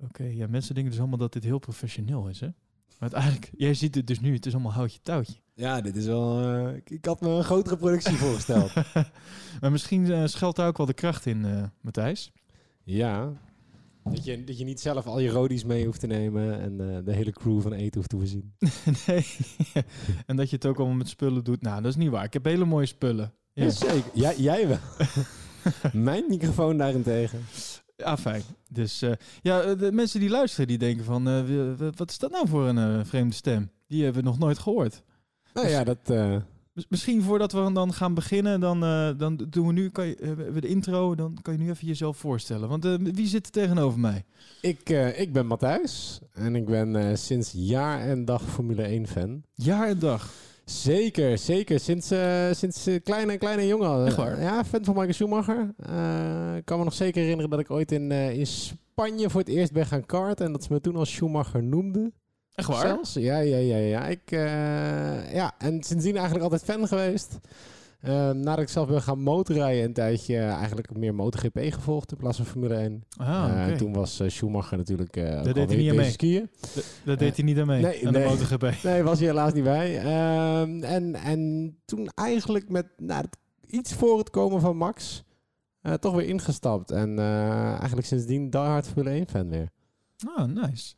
Oké, ja, mensen denken dus allemaal dat dit heel professioneel is, hè? Maar eigenlijk, jij ziet het dus nu, het is allemaal houtje touwtje. Ja, dit is wel... eh, ik, had me een grotere productie voorgesteld. maar misschien eh, schuilt daar ook wel de kracht in, eh, Matthijs. Ja. Dat je, dat je niet zelf al je rodies mee hoeft te nemen en de hele crew van eten hoeft te voorzien. nee. en dat je het ook allemaal met spullen doet. Nou, dat is niet waar. Ik heb hele mooie spullen. Ja, Ja, zeker. Ja, jij wel. Mijn microfoon daarentegen. Ah, fijn. Dus eh, ja, eh, de mensen die luisteren, die denken van... eh, wat is dat nou voor een vreemde stem? Die hebben we nog nooit gehoord. Nou ja, dat... Mis- Misschien voordat we dan gaan beginnen, dan, dan doen we nu kan je, hebben we de intro. Dan kan je nu even jezelf voorstellen. Want wie zit er tegenover mij? ik, ik ben Matthijs en ik ben sinds jaar en dag Formule 1 fan. Jaar en dag. Zeker, zeker. Sinds, eh, sinds eh, kleine, kleine jongen. waar? Ja, fan van Michael Schumacher. Eh, ik kan me nog zeker herinneren dat ik ooit in, eh, in Spanje voor het eerst ben gaan karten. En dat ze me toen als Schumacher noemden. Echt waar? Zelfs. Ja, ja, ja, ja. Ik, eh, ja. En sindsdien eigenlijk altijd fan geweest. Eh, nadat ik zelf ben gaan motorrijden een tijdje eh, eigenlijk meer MotoGP gevolgd in plaats van Formule 1. Ah, Eh. Toen was eh, Schumacher natuurlijk uh, deed hij niet aan mee. skiën. Dat deed hij niet aan mee, nee, aan de. MotoGP. Nee, was hij helaas niet bij. Ehm, en, en toen eigenlijk met nou, iets voor het komen van Max eh, toch weer ingestapt. En eh, eigenlijk sindsdien die hard Formule 1 fan weer. Ah, nice.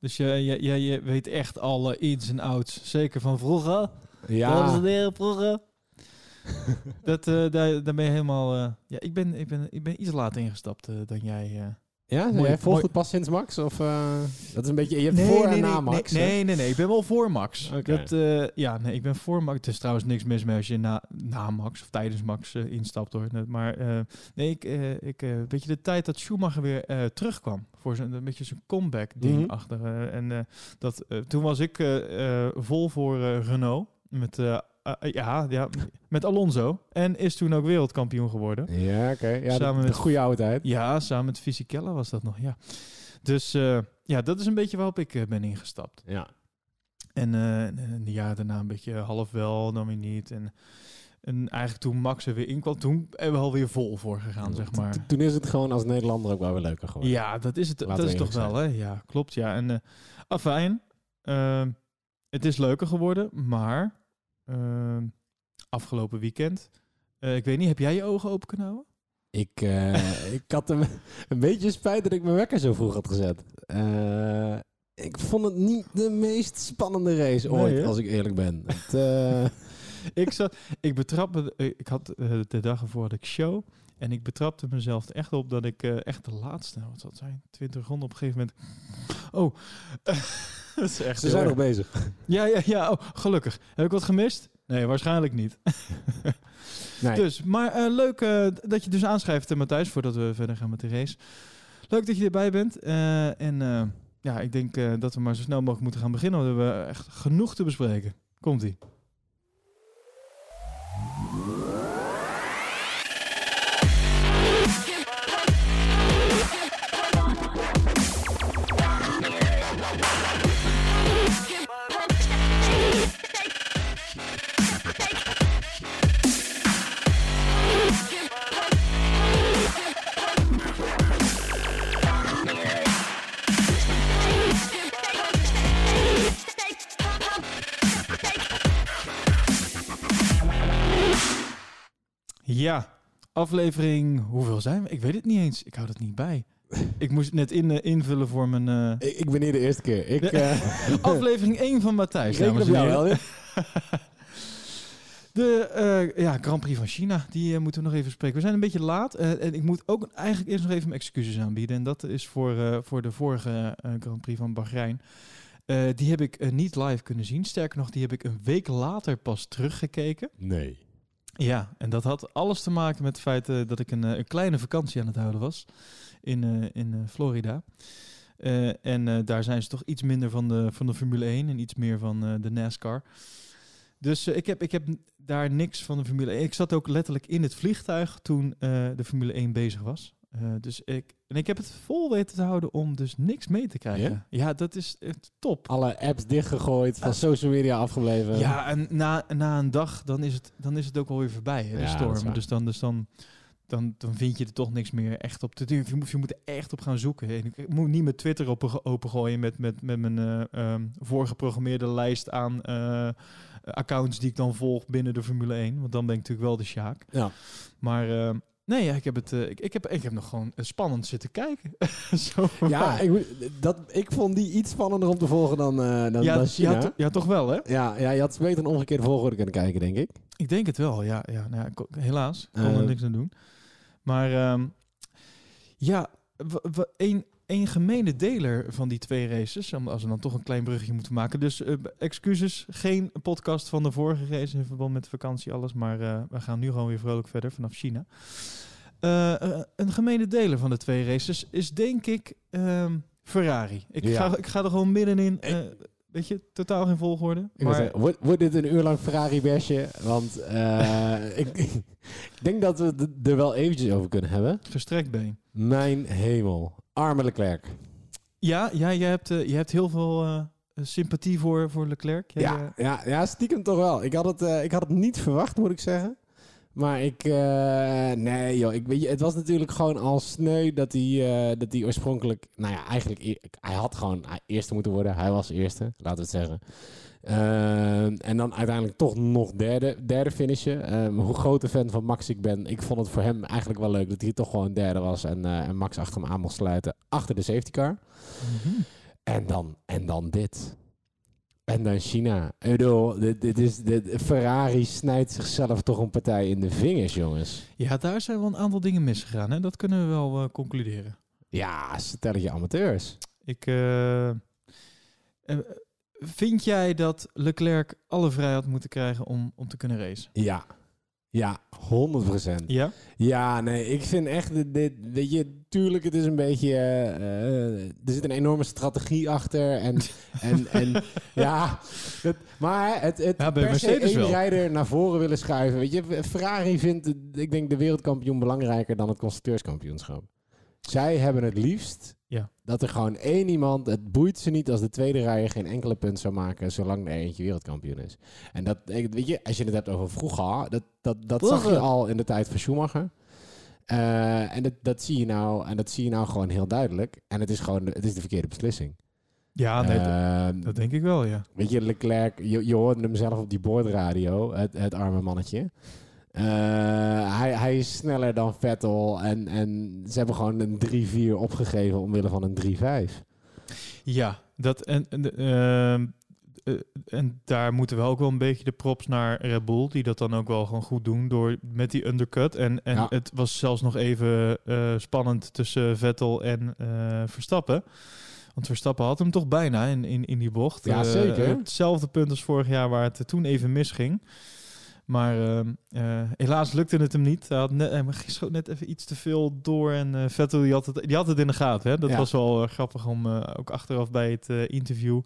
Dus jij je, je, je weet echt alle ins en outs. Zeker van vroeger. Dames en Ja, heren, vroeger. dat, eh, daar, daar ben je helemaal... eh, ja, ik ben, ik, ben, ik ben iets later ingestapt eh, dan jij. eh. ja Mooi- jij volgt mooi- het pas sinds Max? Of, eh, dat is een beetje, je hebt voor en na nee, Max. Nee, nee, nee, nee, ik ben wel voor Max. Oké. Dat, eh, ja, nee, ik ben voor Max. Het is trouwens niks mis mee als je na, na Max of tijdens Max eh, instapt hoor. Nee, Maar eh, nee, ik, eh, ik eh, weet je, de tijd dat Schumacher weer eh, terugkwam voor zo'n een beetje zo'n comeback ding Mhm. achter. en eh, dat, toen was ik vol voor eh, Renault met eh, eh, ja, ja, met Alonso en is toen ook wereldkampioen geworden. Ja, oké. Ja, Samen de, de met- goede oude tijd. Ja, samen met Fisichella was dat nog, ja. Dus eh, ja, dat is een beetje waarop ik eh, ben ingestapt. Ja. En eh, en de jaren daarna een beetje half wel, dan weer niet. En, en eigenlijk toen Max er weer in kwam, toen hebben we alweer vol voor gegaan, zeg maar. Toen is het gewoon als Nederlander ook wel weer leuker geworden. Ja, dat is het. Dat is toch wel, hè? Ja, klopt, ja. En afijn, het is leuker geworden, maar afgelopen weekend, uh, ik weet niet, heb jij je ogen open kunnen houden? Ik, uh, ik had een, een beetje spijt dat ik mijn wekker zo vroeg had gezet. Uh, ik vond het niet de meest spannende race ooit, als ik eerlijk ben. Het, uh, ik, zat, ik betrapte, ik had de dag ervoor had ik show. En ik betrapte mezelf er echt op dat ik uh, echt de laatste, wat zal het zijn, 20 ronden op een gegeven moment. Oh, dat is echt. Ze zijn nog bezig. Ja, ja, ja. Oh, gelukkig. Heb ik wat gemist? Nee, waarschijnlijk niet. nee. Dus, maar uh, leuk uh, dat je dus aanschrijft, Matthijs, voordat we verder gaan met de race. Leuk dat je erbij bent. En ja, ik denk dat we maar zo snel mogelijk moeten gaan beginnen. Want we hebben echt genoeg te bespreken. Komt-ie. Ja, aflevering. Hoeveel zijn we? Ik weet het niet eens. Ik hou dat niet bij. Ik moest net in, uh, invullen voor mijn. Uh... Ik, ik, ben hier de eerste keer. Ik, uh... aflevering 1 van Matthijs. Ik op jou wel. de ja, Grand Prix van China, die moeten we nog even spreken. We zijn een beetje laat. en ik moet ook eigenlijk eerst nog even mijn excuses aanbieden. En dat is voor, voor de vorige Grand Prix van Bahrein. Die heb ik niet live kunnen zien. Sterker nog, die heb ik een week later pas teruggekeken. Nee. Ja, en dat had alles te maken met het feit uh, dat ik een, een, kleine vakantie aan het houden was in, in Florida. en daar zijn ze toch iets minder van de, van de Formule 1 en iets meer van de NASCAR. Dus ik, heb, ik heb daar niks van de Formule 1. Ik zat ook letterlijk in het vliegtuig toen de Formule 1 bezig was. Uh, dus ik, en ik heb het vol weten te houden om dus niks mee te krijgen. Ja, ja dat is het top. Alle apps dichtgegooid, van uh, social media afgebleven. Ja, en na, na een dag dan is het, dan is het ook alweer voorbij, hè, de ja, storm. Dus dan, dus dan, dan, dan vind je er toch niks meer echt op te doen. Je moet, je moet er echt op gaan zoeken. En ik moet niet mijn Twitter open, opengooien met, met, met mijn uh, um, voorgeprogrammeerde lijst aan accounts die ik dan volg binnen de Formule 1. Want dan ben ik natuurlijk wel de Sjaak. Ja. Maar uh, nee, ja, ik, heb het, ik, ik, heb, ik heb nog gewoon spannend zitten kijken. Zo ja, ik, dat, ik vond die iets spannender om te volgen dan, dan, ja, dan China. Ja, ja, toch wel, hè? Ja, ja, je had beter een omgekeerde volgorde kunnen kijken, denk ik. Ik denk het wel, ja. ja, nou ja helaas, ik kon er niks aan doen. Maar um, ja, een, een gemene deler van die twee races, als we dan toch een klein brugje moeten maken. Dus uh, excuses, geen podcast van de vorige race in verband met de vakantie, alles. Maar uh, we gaan nu gewoon weer vrolijk verder vanaf China. Uh, een gemene deler van de twee races is denk ik um, Ferrari. Ik, ja. ga, ik ga er gewoon middenin. Weet je, totaal geen volgorde. Maar... Zeggen, wordt, wordt dit een uur lang Ferrari-besje? Want uh, ik, ik, denk dat we er wel eventjes over kunnen hebben. Gestrekt been. Mijn hemel. Arme Leclerc. Ja, ja jij hebt, uh, je hebt heel veel uh, sympathie voor, voor Leclerc. Jij, ja, ja, ja, stiekem toch wel. Ik had, het, ik had het niet verwacht, moet ik zeggen. Maar ik, uh, nee joh, ik weet je, het was natuurlijk gewoon al sneu dat hij, uh, dat hij oorspronkelijk, nou ja, eigenlijk, hij had gewoon eerste moeten worden. Hij was eerste, laten we het zeggen. Uh, en dan uiteindelijk toch nog derde, derde finishen. Um, hoe grote fan van Max ik ben, ik vond het voor hem eigenlijk wel leuk dat hij toch gewoon derde was en, en Max achter hem aan mocht sluiten achter de safety car. Mm -hmm. En dan, en dan dit. En dan China. Ik bedoel, dit, dit is, dit, Ferrari snijdt zichzelf toch een partij in de vingers, jongens. Ja, daar zijn wel een aantal dingen misgegaan. Hè? Dat kunnen we wel uh, concluderen. Ja, stelletje amateurs. Ik, uh, vind jij dat Leclerc alle vrijheid moeten krijgen om, om te kunnen racen? Ja. Ja, 100%. Ja? Ja, nee, ik vind echt, dit, weet je, tuurlijk, het is een beetje, uh, er zit een enorme strategie achter en, en, en ja, het, maar het, het ja, per se één rijder naar voren willen schuiven, weet je, Ferrari vindt, ik denk, de wereldkampioen belangrijker dan het constructeurskampioenschap. Zij hebben het liefst ja. Dat er gewoon één iemand, het boeit ze niet als de tweede rijder geen enkele punt zou maken, zolang er eentje wereldkampioen is. En dat, weet je, als je het hebt over vroeger, dat, dat, dat zag je al in de tijd van Schumacher. Uh, en dat, dat, zie je nou, en dat zie je nou gewoon heel duidelijk. En het is gewoon, het is de verkeerde beslissing. Ja, nee, uh, dat, dat, denk ik wel, ja. Weet je, Leclerc, je, je hoorde hem zelf op die boordradio, het, het arme mannetje. Uh, hij, hij is sneller dan Vettel. En, en ze hebben gewoon een 3-4 opgegeven omwille van een 3-5. Ja, dat en, en, uh, en daar moeten we ook wel een beetje de props naar Red Bull, die dat dan ook wel gewoon goed doen door met die undercut. En, en ja. het was zelfs nog even uh, spannend tussen Vettel en Verstappen. Want Verstappen had hem toch bijna in, in, in die bocht. Ja, zeker. hetzelfde punt als vorig jaar waar het toen even misging. Maar uh, uh, helaas lukte het hem niet. Hij, had net, hij schoot net even iets te veel door. En uh, Vettel die had, het, die had het in de gaten. Hè? Dat ja. was wel grappig om ook achteraf bij het interview.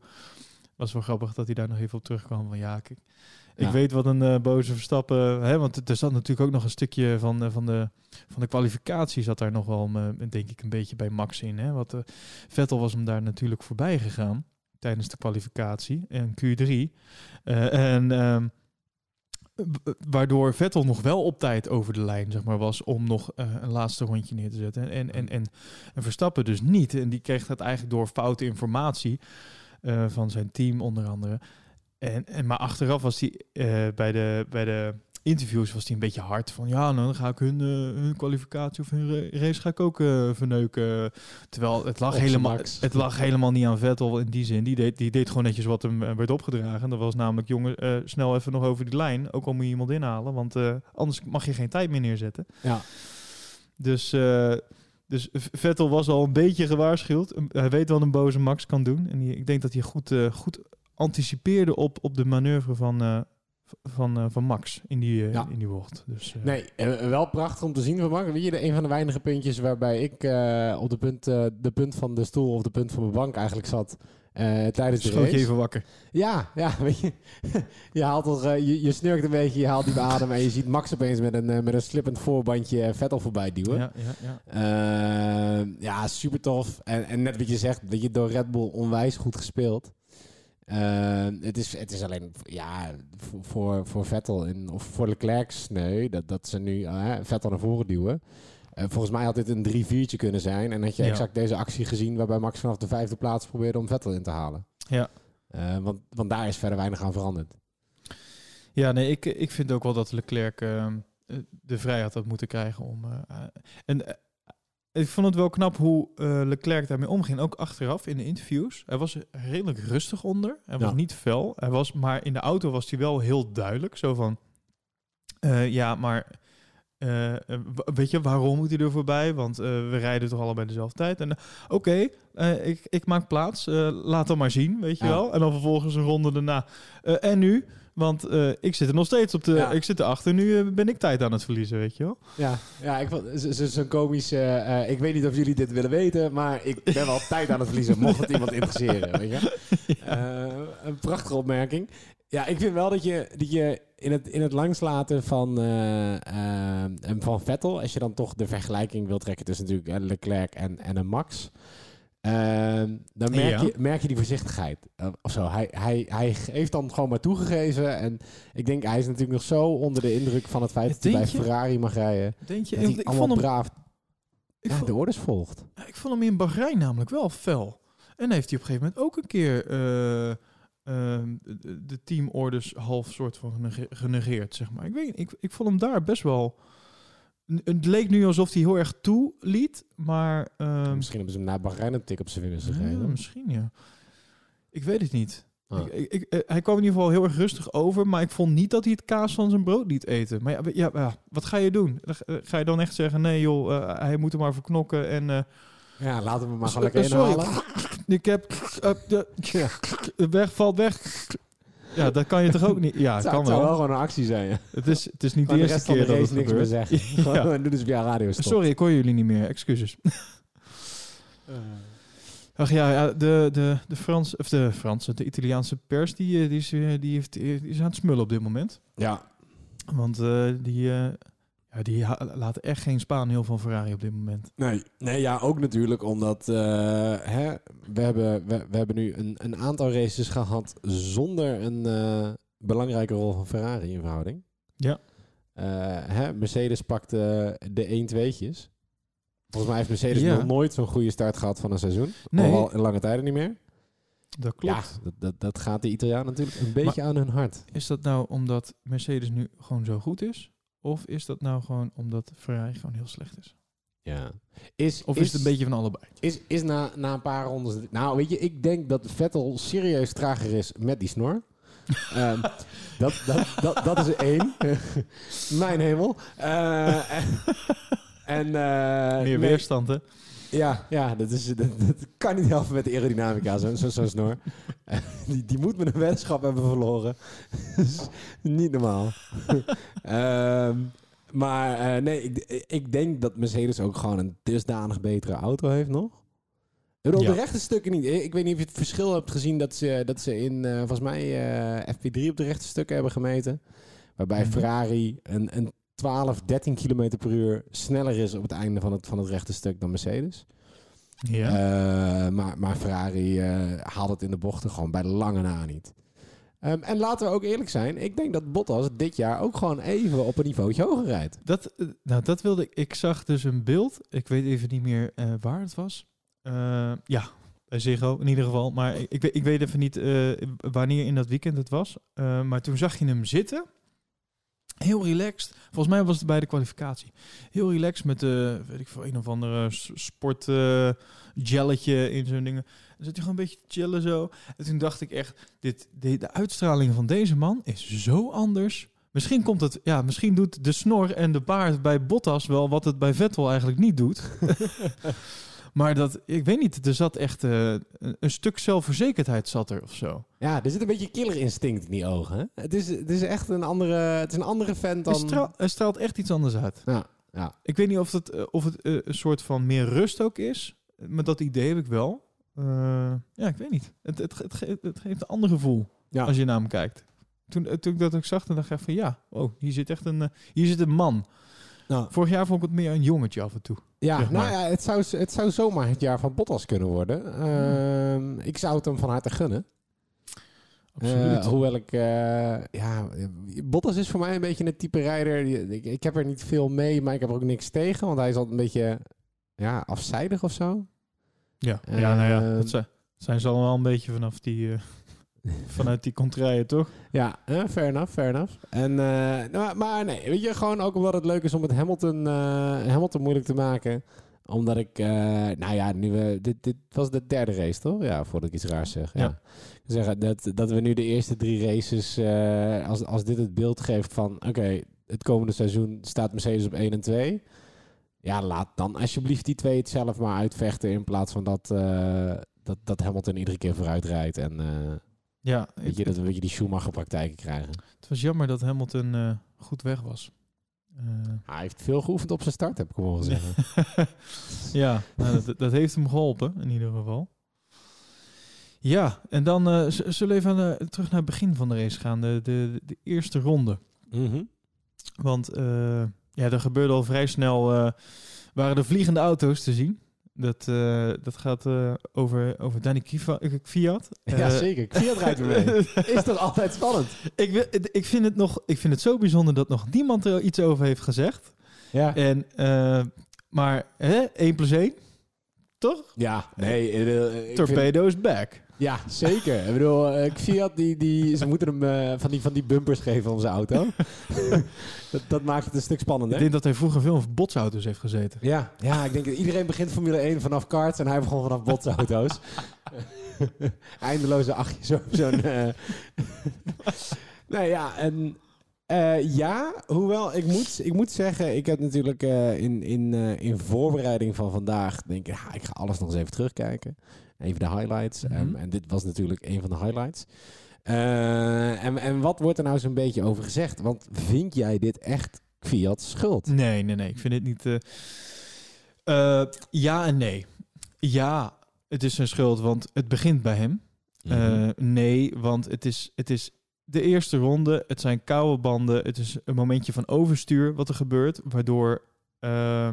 was wel grappig dat hij daar nog even op terugkwam. Van ja, kijk, ik ja. weet wat een boze Verstappen... Hè, want er zat natuurlijk ook nog een stukje van, van, de, van de kwalificatie... zat daar nog wel, denk ik, een beetje bij Max in. Hè? Wat, Vettel was hem daar natuurlijk voorbij gegaan... tijdens de kwalificatie en Q3. en... Ehm, waardoor Vettel nog wel op tijd over de lijn zeg maar, was om nog uh, een laatste rondje neer te zetten. En, en, en, en Verstappen dus niet. En die kreeg dat eigenlijk door foute informatie van zijn team onder andere. En, en, maar achteraf was hij bij, de, bij de interviews was hij een beetje hard van ja, nou, dan ga ik hun, uh, hun kwalificatie of hun race ga ik ook uh, verneuken. Terwijl het lag, helemaal, het lag helemaal niet aan Vettel in die zin. Die deed, die deed gewoon netjes wat hem werd opgedragen. Dat was namelijk, jongen, uh, snel even nog over die lijn. Ook al moet je iemand inhalen, want anders mag je geen tijd meer neerzetten. Ja. Dus, dus Vettel was al een beetje gewaarschuwd. Hij weet wat een boze Max kan doen. En die, ik denk dat hij goed, goed anticipeerde op, op de manoeuvre van, van, uh, van Max in die, uh, ja. in die bocht. Dus, uh... Nee, wel prachtig om te zien van Max. Weet je, een van de weinige puntjes waarbij ik op de punt, de punt van de stoel of de punt van mijn bank eigenlijk zat tijdens de race. je even wakker. Ja, ja, weet je. je, haalt toch, je, je snurkt een beetje, je haalt die adem en je ziet Max opeens met een, met een slippend voorbandje Vettel voorbij duwen. Ja, ja, ja. ja super tof. En, en net wat je zegt, dat je door Red Bull onwijs goed gespeeld. Eh, het, is, het is alleen ja, voor- voor, Vettel en, of voor Leclerc sneu dat, dat ze nu eh, Vettel naar voren duwen. Eh, volgens mij had dit een 3-4'tje kunnen zijn. En had je Ja. exact deze actie gezien waarbij Max vanaf de vijfde plaats probeerde om Vettel in te halen. Ja. Eh, want, want daar is verder weinig aan veranderd. Ja, nee, ik, ik vind ook wel dat Leclerc eh, eh, de vrijheid had moeten krijgen om. en ik vond het wel knap hoe eh, Leclerc daarmee omging. Ook achteraf in de interviews. Hij was er redelijk rustig onder. Hij was niet fel. Hij was, maar in de auto was hij wel heel duidelijk. Zo van. eh, ja, maar. eh, weet je, waarom moet hij er voorbij? Want we rijden toch allebei dezelfde tijd. En oké, ik, ik maak plaats. laat dan maar zien, weet je Ja. wel. En dan vervolgens een ronde daarna. en nu? Want eh, ik zit er nog steeds op de. Ja. Ik zit erachter. Nu eh, ben ik tijd aan het verliezen, weet je wel. Ja, ja ik vond zo'n komisch. eh, eh, ik weet niet of jullie dit willen weten, maar ik ben wel tijd aan het verliezen. Mocht het iemand interesseren, weet je? Een prachtige opmerking. Ja, ik vind wel dat je, dat je in, het, in het langslaten van, van Vettel, als je dan toch de vergelijking wil trekken tussen natuurlijk Leclerc en, en een Max. Eh, dan merk, Ja. je, merk je die voorzichtigheid. eh, of zo. Hij, hij, hij heeft dan gewoon maar toegegeven. En ik denk, hij is natuurlijk nog zo onder de indruk van het feit dat hij bij je? Ferrari mag rijden. Denk je? Dat Ik, hij ik allemaal vond hem, braaf ik, ja, vond, de orders volgt. ik vond hem in Bahrein namelijk wel fel. En heeft hij op een gegeven moment ook een keer eh, ehm, de, de teamorders half soort van genege- genegeerd, zeg maar. Ik weet ik, ik vond hem daar best wel... Het leek nu alsof hij heel erg toe liet, maar... ehm, Misschien hebben ze hem na Bahrein een tik op zijn vingers ja, gegeven. misschien, ja. Ik weet het niet. Ah. Ik, ik, ik- eh, hij kwam in ieder geval heel erg rustig over, maar ik vond niet dat hij het kaas van zijn brood liet eten. Maar ja, ja, ja, wat ga je doen? Ga- eh, Ga je dan echt zeggen, nee joh, eh, hij moet er maar verknokken en... Ja, laten we maar gewoon lekker inhalen. ik heb... de, Ja. weg, valt weg. Ja, dat kan je toch ook niet? Ja, Het zou, kan het zou wel wel. gewoon een actie zijn. Ja. Het is, het is niet de Gewoon de eerste rest van de keer dat het race niks meer gebeurt. zeggen. Ja. Gewoon doen dus via radio stop. Sorry, ik hoor jullie niet meer. Excuses. Ach ja, ja de, de, de, Frans, of de Franse, de Italiaanse pers, die, eh, die, is, eh, die, heeft, die is aan het smullen op dit moment. Ja. Want eh, die, eh, ja, die laten echt geen Spaan heel van Ferrari op dit moment. Nee. nee, ja, ook natuurlijk omdat eh, hè, we, hebben, we, we hebben nu een, een aantal races gehad zonder een eh, belangrijke rol van Ferrari in verhouding. Ja. Eh, hè, Mercedes pakte de 1-2'tjes. Volgens mij heeft Mercedes Ja. nog nooit zo'n goede start gehad van een seizoen. Nee. Al in lange tijden niet meer. Dat klopt. Ja, dat, dat, dat gaat de Italiaan natuurlijk een beetje aan hun hart. Is dat nou omdat Mercedes nu gewoon zo goed is? Of is dat nou gewoon omdat Ferrari gewoon heel slecht is? Ja. Is, Of is, het een beetje van allebei? Is, is na, na een paar rondes... Nou, weet je, ik denk dat Vettel serieus trager is met die snor. Ehm, dat, dat, dat, dat is één. Mijn hemel. Eh, en... en eh, Meer nee, weerstand, hè? Ja, ja dat, is, dat, dat kan niet helpen met de aerodynamica, zo'n zo, zo'n snor. Die, die moet met een weddenschap hebben verloren. Is niet normaal. Ehm, maar eh, nee, ik, ik denk dat Mercedes ook gewoon een dusdanig betere auto heeft nog. Ja. de rechte stukken niet. Ik weet niet of je het verschil hebt gezien dat ze, dat ze in, eh, volgens mij, eh, FP3 op de rechte stukken hebben gemeten. Waarbij Mhm. Ferrari een, een 12, 13 km per uur sneller is op het einde van het, van het rechte stuk dan Mercedes. Ja. Eh, maar, maar Ferrari eh, haalt het in de bochten gewoon bij lange na niet. Ehm, en laten we ook eerlijk zijn. Ik denk dat Bottas dit jaar ook gewoon even op een niveautje hoger rijdt. Dat, eh, nou, dat wilde ik. Ik zag dus een beeld. Ik weet even niet meer waar het was. Ja, bij Ziggo in ieder geval. Maar ik, ik, weet, ik weet even niet wanneer in dat weekend het was. Maar toen zag je hem zitten. Heel relaxed. Volgens mij was het bij de kwalificatie. Heel relaxed met de, weet ik veel, een of andere s- sport eh, gelletje in zo'n dingen. Dan zit hij gewoon een beetje te chillen zo. En toen dacht ik echt, dit, de, de uitstraling van deze man is zo anders. Misschien komt het, ja, misschien doet de snor en de baard bij Bottas wel wat het bij Vettel eigenlijk niet doet. maar dat, ik weet niet, er zat echt eh, een, een stuk zelfverzekerdheid zat er of zo. Ja, er zit een beetje killerinstinct in die ogen. Hè? Het, is, het is echt een andere, het is een andere vent dan... hij straalt echt iets anders uit. Ja, ja. Ik weet niet of het, eh, of het eh, een soort van meer rust ook is. Maar dat idee heb ik wel. Ja, ik weet niet. Het, het, het, ge- het geeft een ander gevoel ja. als je naar hem kijkt. Toen, toen ik dat ook zag, dan dacht ik van ja, oh, hier zit echt een, hier zit een man. Nou, Vorig jaar vond ik het meer een jongetje af en toe. ja, zeg maar. nou ja, het zou, het zou zomaar het jaar van Bottas kunnen worden. Ehm, ik zou het hem van harte gunnen. absoluut. Eh, hoewel ik, eh, ja, Bottas is voor mij een beetje een type rijder. Ik, ik heb er niet veel mee, maar ik heb er ook niks tegen, want hij is altijd een beetje, ja, afzijdig of zo. ja. ja, nou ja, dat zijn, zijn ze allemaal een beetje vanaf die, eh, vanuit die contraien, toch? Ja, eh, fair enough, fair enough. En, nou, maar nee, weet je, gewoon ook omdat het leuk is om het Hamilton, eh, Hamilton moeilijk te maken. Omdat ik, eh, nou ja, nu we, dit, dit was de derde race, toch? Ja, voordat ik iets raars zeg. Ja. Zeggen, dat, dat we nu de eerste drie races, als, als dit het beeld geeft van, oké, het komende seizoen staat Mercedes op 1 en 2. Ja, laat dan alsjeblieft die twee het zelf maar uitvechten in plaats van dat, dat, dat Hamilton iedere keer vooruit rijdt en... Ja, Weet je, dat we een beetje die Schumacher-praktijken krijgen. het was jammer dat Hamilton eh, goed weg was. Eh, Hij heeft veel geoefend op zijn start, heb ik horen zeggen. ja, nou, dat, dat heeft hem geholpen in ieder geval. Ja, en dan eh, zullen we even terug naar het begin van de race gaan. De, de, de eerste ronde. Mhm. Want ja, er gebeurde al vrij snel, waren de vliegende auto's te zien. Dat, eh, dat gaat eh, over, over Danny Kiva- eh, Fiat. Ja, Eh, zeker. Fiat rijdt er mee. Is toch altijd spannend? ik, wil- ik, vind het nog, ik vind het zo bijzonder dat nog niemand er iets over heeft gezegd. Ja. En, eh, maar hè, 1 plus 1, toch? Ja, nee. Torpedo is back. Ja, zeker. Ik bedoel, eh, Fiat, die, die, ze moeten hem eh, van, die, van die bumpers geven om zijn auto. dat, dat maakt het een stuk Ik spannender. denk dat hij vroeger veel op botsauto's heeft gezeten. Ja, ja, ik denk dat iedereen begint Formule 1 vanaf karts en hij begon vanaf botsauto's. Eindeloze achtjes op zo'n... eh nee, ja, en... ja, hoewel ik moet, ik moet zeggen, ik heb natuurlijk in, in, in voorbereiding van vandaag, denk ik, ja, ik ga alles nog eens even terugkijken. Even de highlights. Mhm. Ehm, en dit was natuurlijk een van de highlights. Eh, en, en wat wordt er nou zo'n beetje over gezegd? Want vind jij dit echt Fiat's schuld? Nee, nee, nee. Ik vind het niet... eh, ja en nee. Ja, het is zijn schuld, want het begint bij hem. Mhm. Nee, want het is, het is de eerste ronde. Het zijn koude banden. Het is een momentje van overstuur wat er gebeurt. Waardoor eh,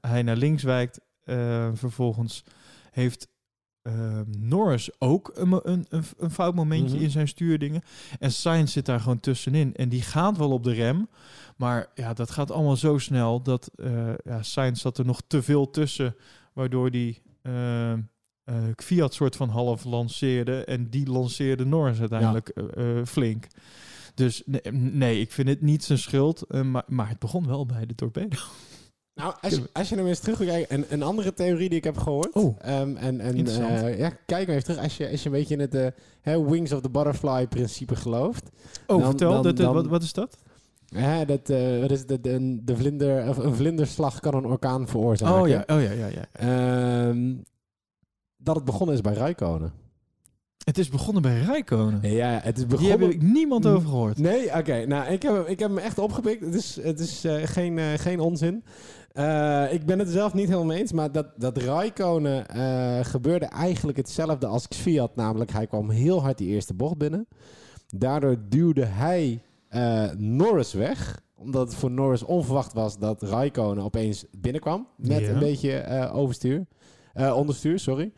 hij naar links wijkt. Vervolgens heeft eh, Norris ook een, een, een, een fout momentje Mhm. in zijn stuurdingen. En Sainz zit daar gewoon tussenin. En die gaat wel op de rem. Maar ja, dat gaat allemaal zo snel dat eh ja, Sainz zat er nog te veel tussen. Waardoor die eh, eh, Fiat soort van half lanceerde. En die lanceerde Norris uiteindelijk eh, flink. Dus nee, nee, ik vind het niet zijn schuld. maar, maar het begon wel bij de torpedo. Nou, als je, als je hem eens terug wil kijken, een, een andere theorie die ik heb gehoord. Oh. Ehm, en, en, eh, ja, kijk maar even terug. Als je, als je een beetje in het eh, Wings of the Butterfly principe gelooft. Oh, Dan- vertel, dan- dat, eh, dan- wat, wat is dat? Hè, dat, wat is het, de, de, de vlinder, of een vlinderslag kan een orkaan veroorzaken. Oh ja, oh ja, ja, ja. Ehm, dat het begonnen is bij Rijkonen. Het is begonnen bij Rijkonen. Ja, het is begonnen... heb ik niemand over gehoord. Nee, oké. Nou, ik heb, hem- ik heb hem echt opgepikt. Het is, het is geen, geen onzin. Eh, ik ben het zelf niet helemaal mee eens, maar dat, dat Raikkonen eh, gebeurde eigenlijk hetzelfde als Fiat. Namelijk, hij kwam heel hard die eerste bocht binnen. Daardoor duwde hij eh, Norris weg. Omdat het voor Norris onverwacht was dat Raikkonen opeens binnenkwam. Met Ja. een beetje overstuur. Onderstuur, sorry.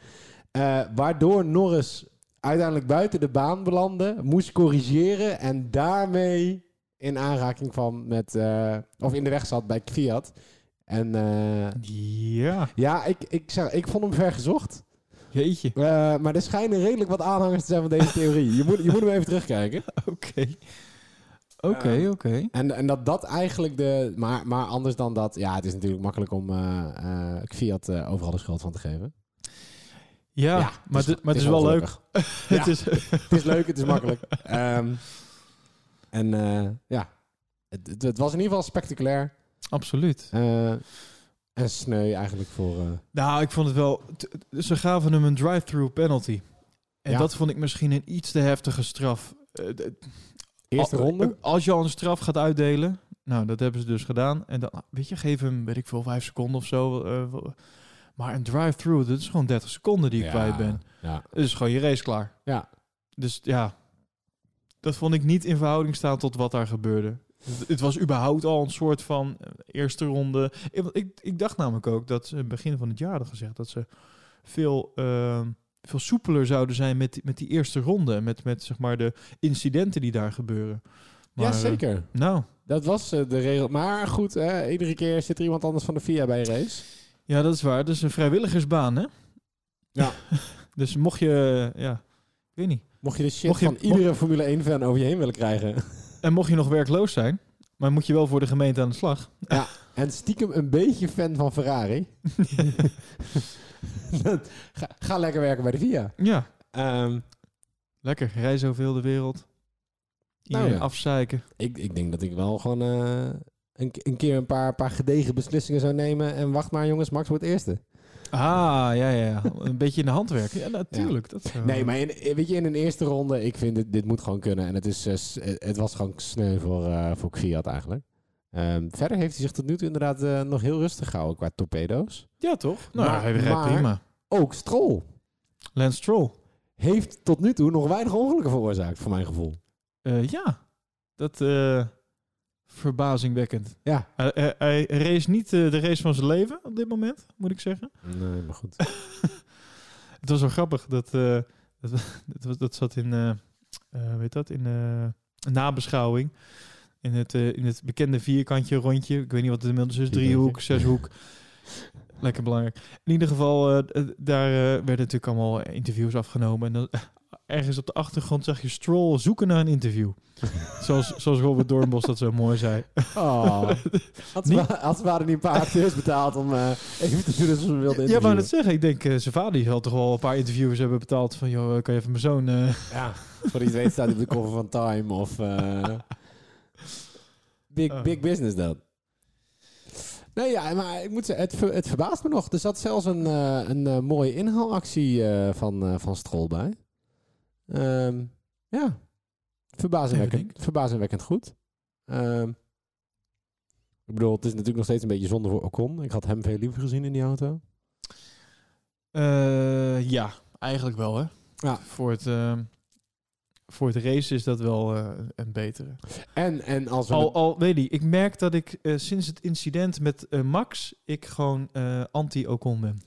Waardoor Norris uiteindelijk buiten de baan belandde, moest corrigeren en daarmee in aanraking kwam met, of in de weg zat bij Fiat. En eh, Ja, ja, ik, ik, zeg, ik vond hem ver gezocht. jeetje. Eh, maar er schijnen redelijk wat aanhangers te zijn van deze theorie. Je moet, je moet hem even terugkijken. Oké. Oké, Ehm, oké. En, en dat dat eigenlijk de... Maar, maar anders dan dat... Ja, het is natuurlijk makkelijk om eh, Fiat overal de schuld van te geven. Ja, Ja, maar, het het, maar het is wel leuk. het is, Het is leuk, het is makkelijk. Ehm, en ja, het, het was in ieder geval spectaculair. Absoluut. Eh, en sneu eigenlijk voor... eh, Nou, ik vond het wel... Ze gaven hem een drive-through penalty. En Ja. dat vond ik misschien een iets te heftige straf. Eh, eerste ronde. Als je al een straf gaat uitdelen... Nou, dat hebben ze dus gedaan. En dan, weet je, geef hem, weet ik veel, vijf seconden of zo. eh, maar een drive-through, dat is gewoon 30 seconden die ik Ja, kwijt ben. Ja. Dat is gewoon je race klaar. Ja. Dus ja, dat vond ik niet in verhouding staan tot wat daar gebeurde. Het, het was überhaupt al een soort van eh, eerste ronde. Ik, ik, ik dacht namelijk ook dat ze begin van het jaar hadden gezegd dat ze veel, ehm, veel soepeler zouden zijn met, die- met die eerste ronde. Met, met zeg maar de incidenten die daar gebeuren. Maar, ja, eh, zeker. nou, Dat was eh, de regel. Maar goed, hè, iedere keer zit er iemand anders van de FIA bij een race. ja, dat is waar. Dat is een vrijwilligersbaan, hè? Ja. dus mocht je, ja, ik weet niet. Mocht je de shit Mocht je- van iedere Formule 1-fan over je heen willen krijgen. En mocht je nog werkloos zijn, maar moet je wel voor de gemeente aan de slag. en stiekem een beetje fan van Ferrari. Ga, ga lekker werken bij de FIA. ja, Ehm, lekker. Rij zoveel de wereld. Nou ja. afzeiken. ik, ik denk dat ik wel gewoon eh, een, een keer een paar, paar gedegen beslissingen zou nemen. En wacht maar jongens, Max wordt eerste. Ah, ja, ja. Een beetje in de hand werken. Ja, natuurlijk. Dat zou- Nee, maar in, weet je, in een eerste ronde, ik vind dit, dit moet gewoon kunnen. En het, is, eh, eh, het was gewoon sneu voor, eh voor Fiat eigenlijk. Ehm, verder heeft hij zich tot nu toe inderdaad eh, nog heel rustig gehouden qua torpedo's. Ja, toch? Nou, Maar- hij rijdt maar- prima. Ook Stroll Lance Stroll. heeft tot nu toe nog weinig ongelukken veroorzaakt, voor mijn gevoel. Eh, ja, dat eh verbazingwekkend. Ja. Hij, hij, hij race niet eh, de race van zijn leven op dit moment, moet ik zeggen. Nee, maar goed. Het was wel grappig. Dat, eh, dat, dat, was- dat zat in, eh eh, weet dat, in eh, een nabeschouwing. In het, eh, in het bekende vierkantje rondje. Ik weet niet wat het inmiddels is. Driehoek, zeshoek. Lekker belangrijk. In ieder geval, daar werden natuurlijk allemaal interviews afgenomen. En dan, ergens op de achtergrond zag je Stroll zoeken naar een interview. zoals, zoals Robert Doornbos dat zo mooi zei. Oh. Had, ze, Niet- wa- had ze waren niet een paar acteurs betaald om eh, even te doen dat ze wilden Ja, interviewen. net zeggen. Ik denk, eh zijn vader die zal toch wel een paar interviewers hebben betaald. Van, joh, kan je even mijn zoon... eh, Ja, voor iets weet staat hij op de cover van Time of... eh, big, Oh. big business dan. Nee, ja, maar ik moet zeggen, het, ver- het verbaast me nog. Er zat zelfs een, eh, een eh, mooie inhaalactie eh, van, eh, van Stroll bij. Ehm, ja, verbazingwekkend, verbazingwekkend goed. Ehm, ik bedoel, het is natuurlijk nog steeds een beetje zonde voor Ocon. Ik had hem veel liever gezien in die auto. Eh, ja, eigenlijk wel, hè. Ja. Voor het, eh, voor het race is dat wel eh, een betere. En, en als we... Al, al weet je, ik merk dat ik eh, sinds het incident met eh, Max, ik gewoon eh, anti-Ocon ben.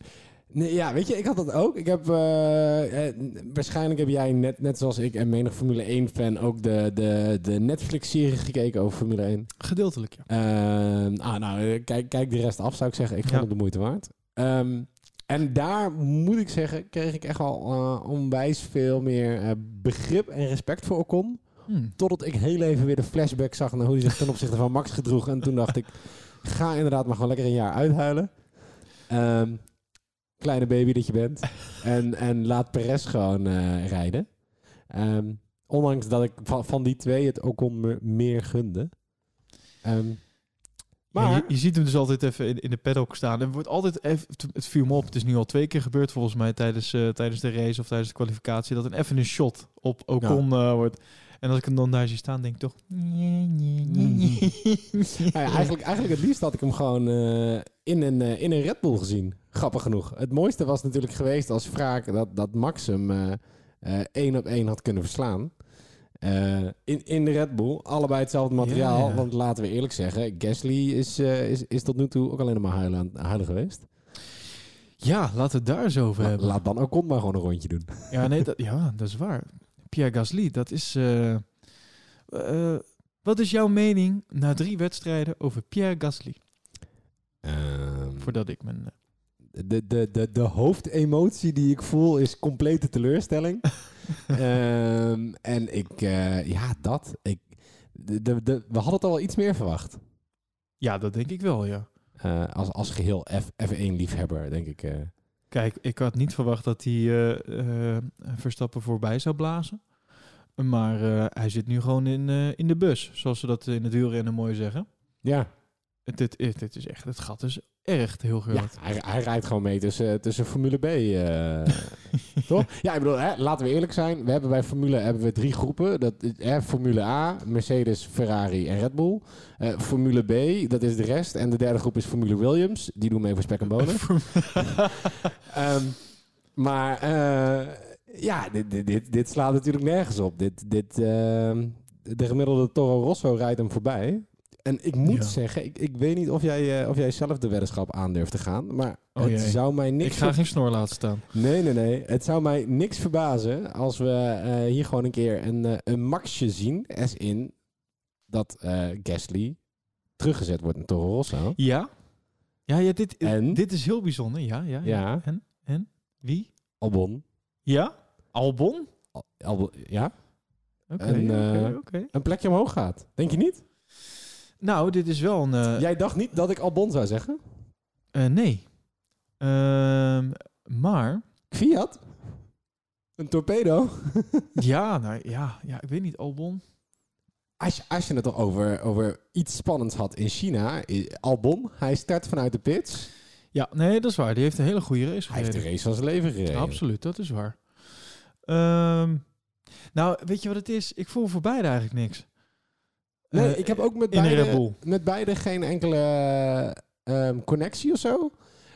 Nee, ja, weet je, ik had dat ook. Ik heb, eh, eh, waarschijnlijk heb jij net, net zoals ik en menig Formule 1-fan ook de, de, de Netflix-serie gekeken over Formule 1. Gedeeltelijk, ja. Ehm, ah, nou, eh, kijk, kijk de rest af, zou ik zeggen. Ik vond Ja. het de moeite waard. Ehm, en daar moet ik zeggen, kreeg ik echt wel eh, onwijs veel meer begrip en respect voor Ocon. Hm. Totdat ik heel even weer de flashback zag naar hoe hij zich ten opzichte van Max gedroeg. En toen dacht ik, ga inderdaad maar gewoon lekker een jaar uithuilen. Ehm, kleine baby dat je bent. en, en laat Perez gewoon eh, rijden. Ehm, ondanks dat ik van, van die twee het Ocon me meer gunde. Ehm, Ja, maar je, je ziet hem dus altijd even in, in de paddock staan. Er wordt altijd even, het viel me op. Het is nu al twee keer gebeurd volgens mij tijdens, eh, tijdens de race of tijdens de kwalificatie. Dat er even een shot op Ocon eh, wordt. En als ik hem dan daar zie staan, denk ik toch... ja, eigenlijk, eigenlijk het liefst had ik hem gewoon in, een, in een Red Bull gezien. Grappig genoeg. Het mooiste was natuurlijk geweest als wraak dat, dat Max hem eh, eh, één op één had kunnen verslaan. Eh, in, in de Red Bull, allebei hetzelfde materiaal. Ja, ja. Want laten we eerlijk zeggen, Gasly is, is, is tot nu toe ook alleen maar huilen, huilen geweest. Ja, laten we het daar zo over La- hebben. laat dan ook maar gewoon een rondje doen. Ja, nee, dat, ja, dat is waar. Pierre Gasly, dat is... wat is jouw mening na drie wedstrijden over Pierre Gasly? Ehm, Voordat ik mijn... de, de, de, de hoofdemotie die ik voel is complete teleurstelling. Ehm, en ik, eh, ja, dat. Ik, de, de, de- we hadden het al wel iets meer verwacht. ja, dat denk ik wel, ja. Eh, als, als geheel F, F1-liefhebber, denk ik. eh. Kijk, ik had niet verwacht dat hij Verstappen voorbij zou blazen. Maar hij zit nu gewoon in, in de bus, zoals ze dat in het wielrennen mooi zeggen. ja, dit, het is echt, het gat is echt heel groot. ja hij, hij rijdt gewoon mee tussen, tussen Formule B. eh, toch? Ja, ik bedoel, hè, laten we eerlijk zijn. We hebben bij Formule hebben we drie groepen. Dat hè, Formule A, Mercedes, Ferrari en Red Bull. Eh, Formule B, dat is de rest. En de derde groep is Formule Williams. Die doen mee voor spek en bonen. Ehm, maar eh, ja, dit, dit, dit, dit slaat natuurlijk nergens op. Dit, dit, ehm, de gemiddelde Toro Rosso rijdt hem voorbij. En ik moet Ja. zeggen, ik, ik weet niet of jij, eh, of jij zelf de weddenschap aandurft te gaan. Maar Oh het jee. zou mij Ik niks... ga ver- geen snor laten staan. Nee, nee, nee. Het zou mij niks verbazen als we eh, hier gewoon een keer een, eh, een maxje zien. As in dat Gasly teruggezet wordt in Toro Rosso. Ja? Ja, ja dit, En? dit is heel bijzonder. Ja, ja. Ja. En? En? Wie? Albon. Ja? Albon? Al- Albon ja? Oké, oké. Een plekje omhoog gaat. Denk je niet? Nou, dit is wel een... eh, Jij dacht niet dat ik Albon zou zeggen? eh, nee. Ehm, maar... Fiat? Een torpedo? ja, nou, ja, ja, ik weet niet. Albon? Als je, als je het toch over, over iets spannends had in China. Albon, hij start vanuit de pits. Ja, nee, dat is waar. Die heeft een hele goede race Hij heeft de gereden. race van zijn leven gereden. Absoluut, dat is waar. Ehm, nou, weet je wat het is? Ik voel voor beide eigenlijk niks. Nee, Eh, ik heb ook met in beide, met beide geen enkele ehm, connectie of zo.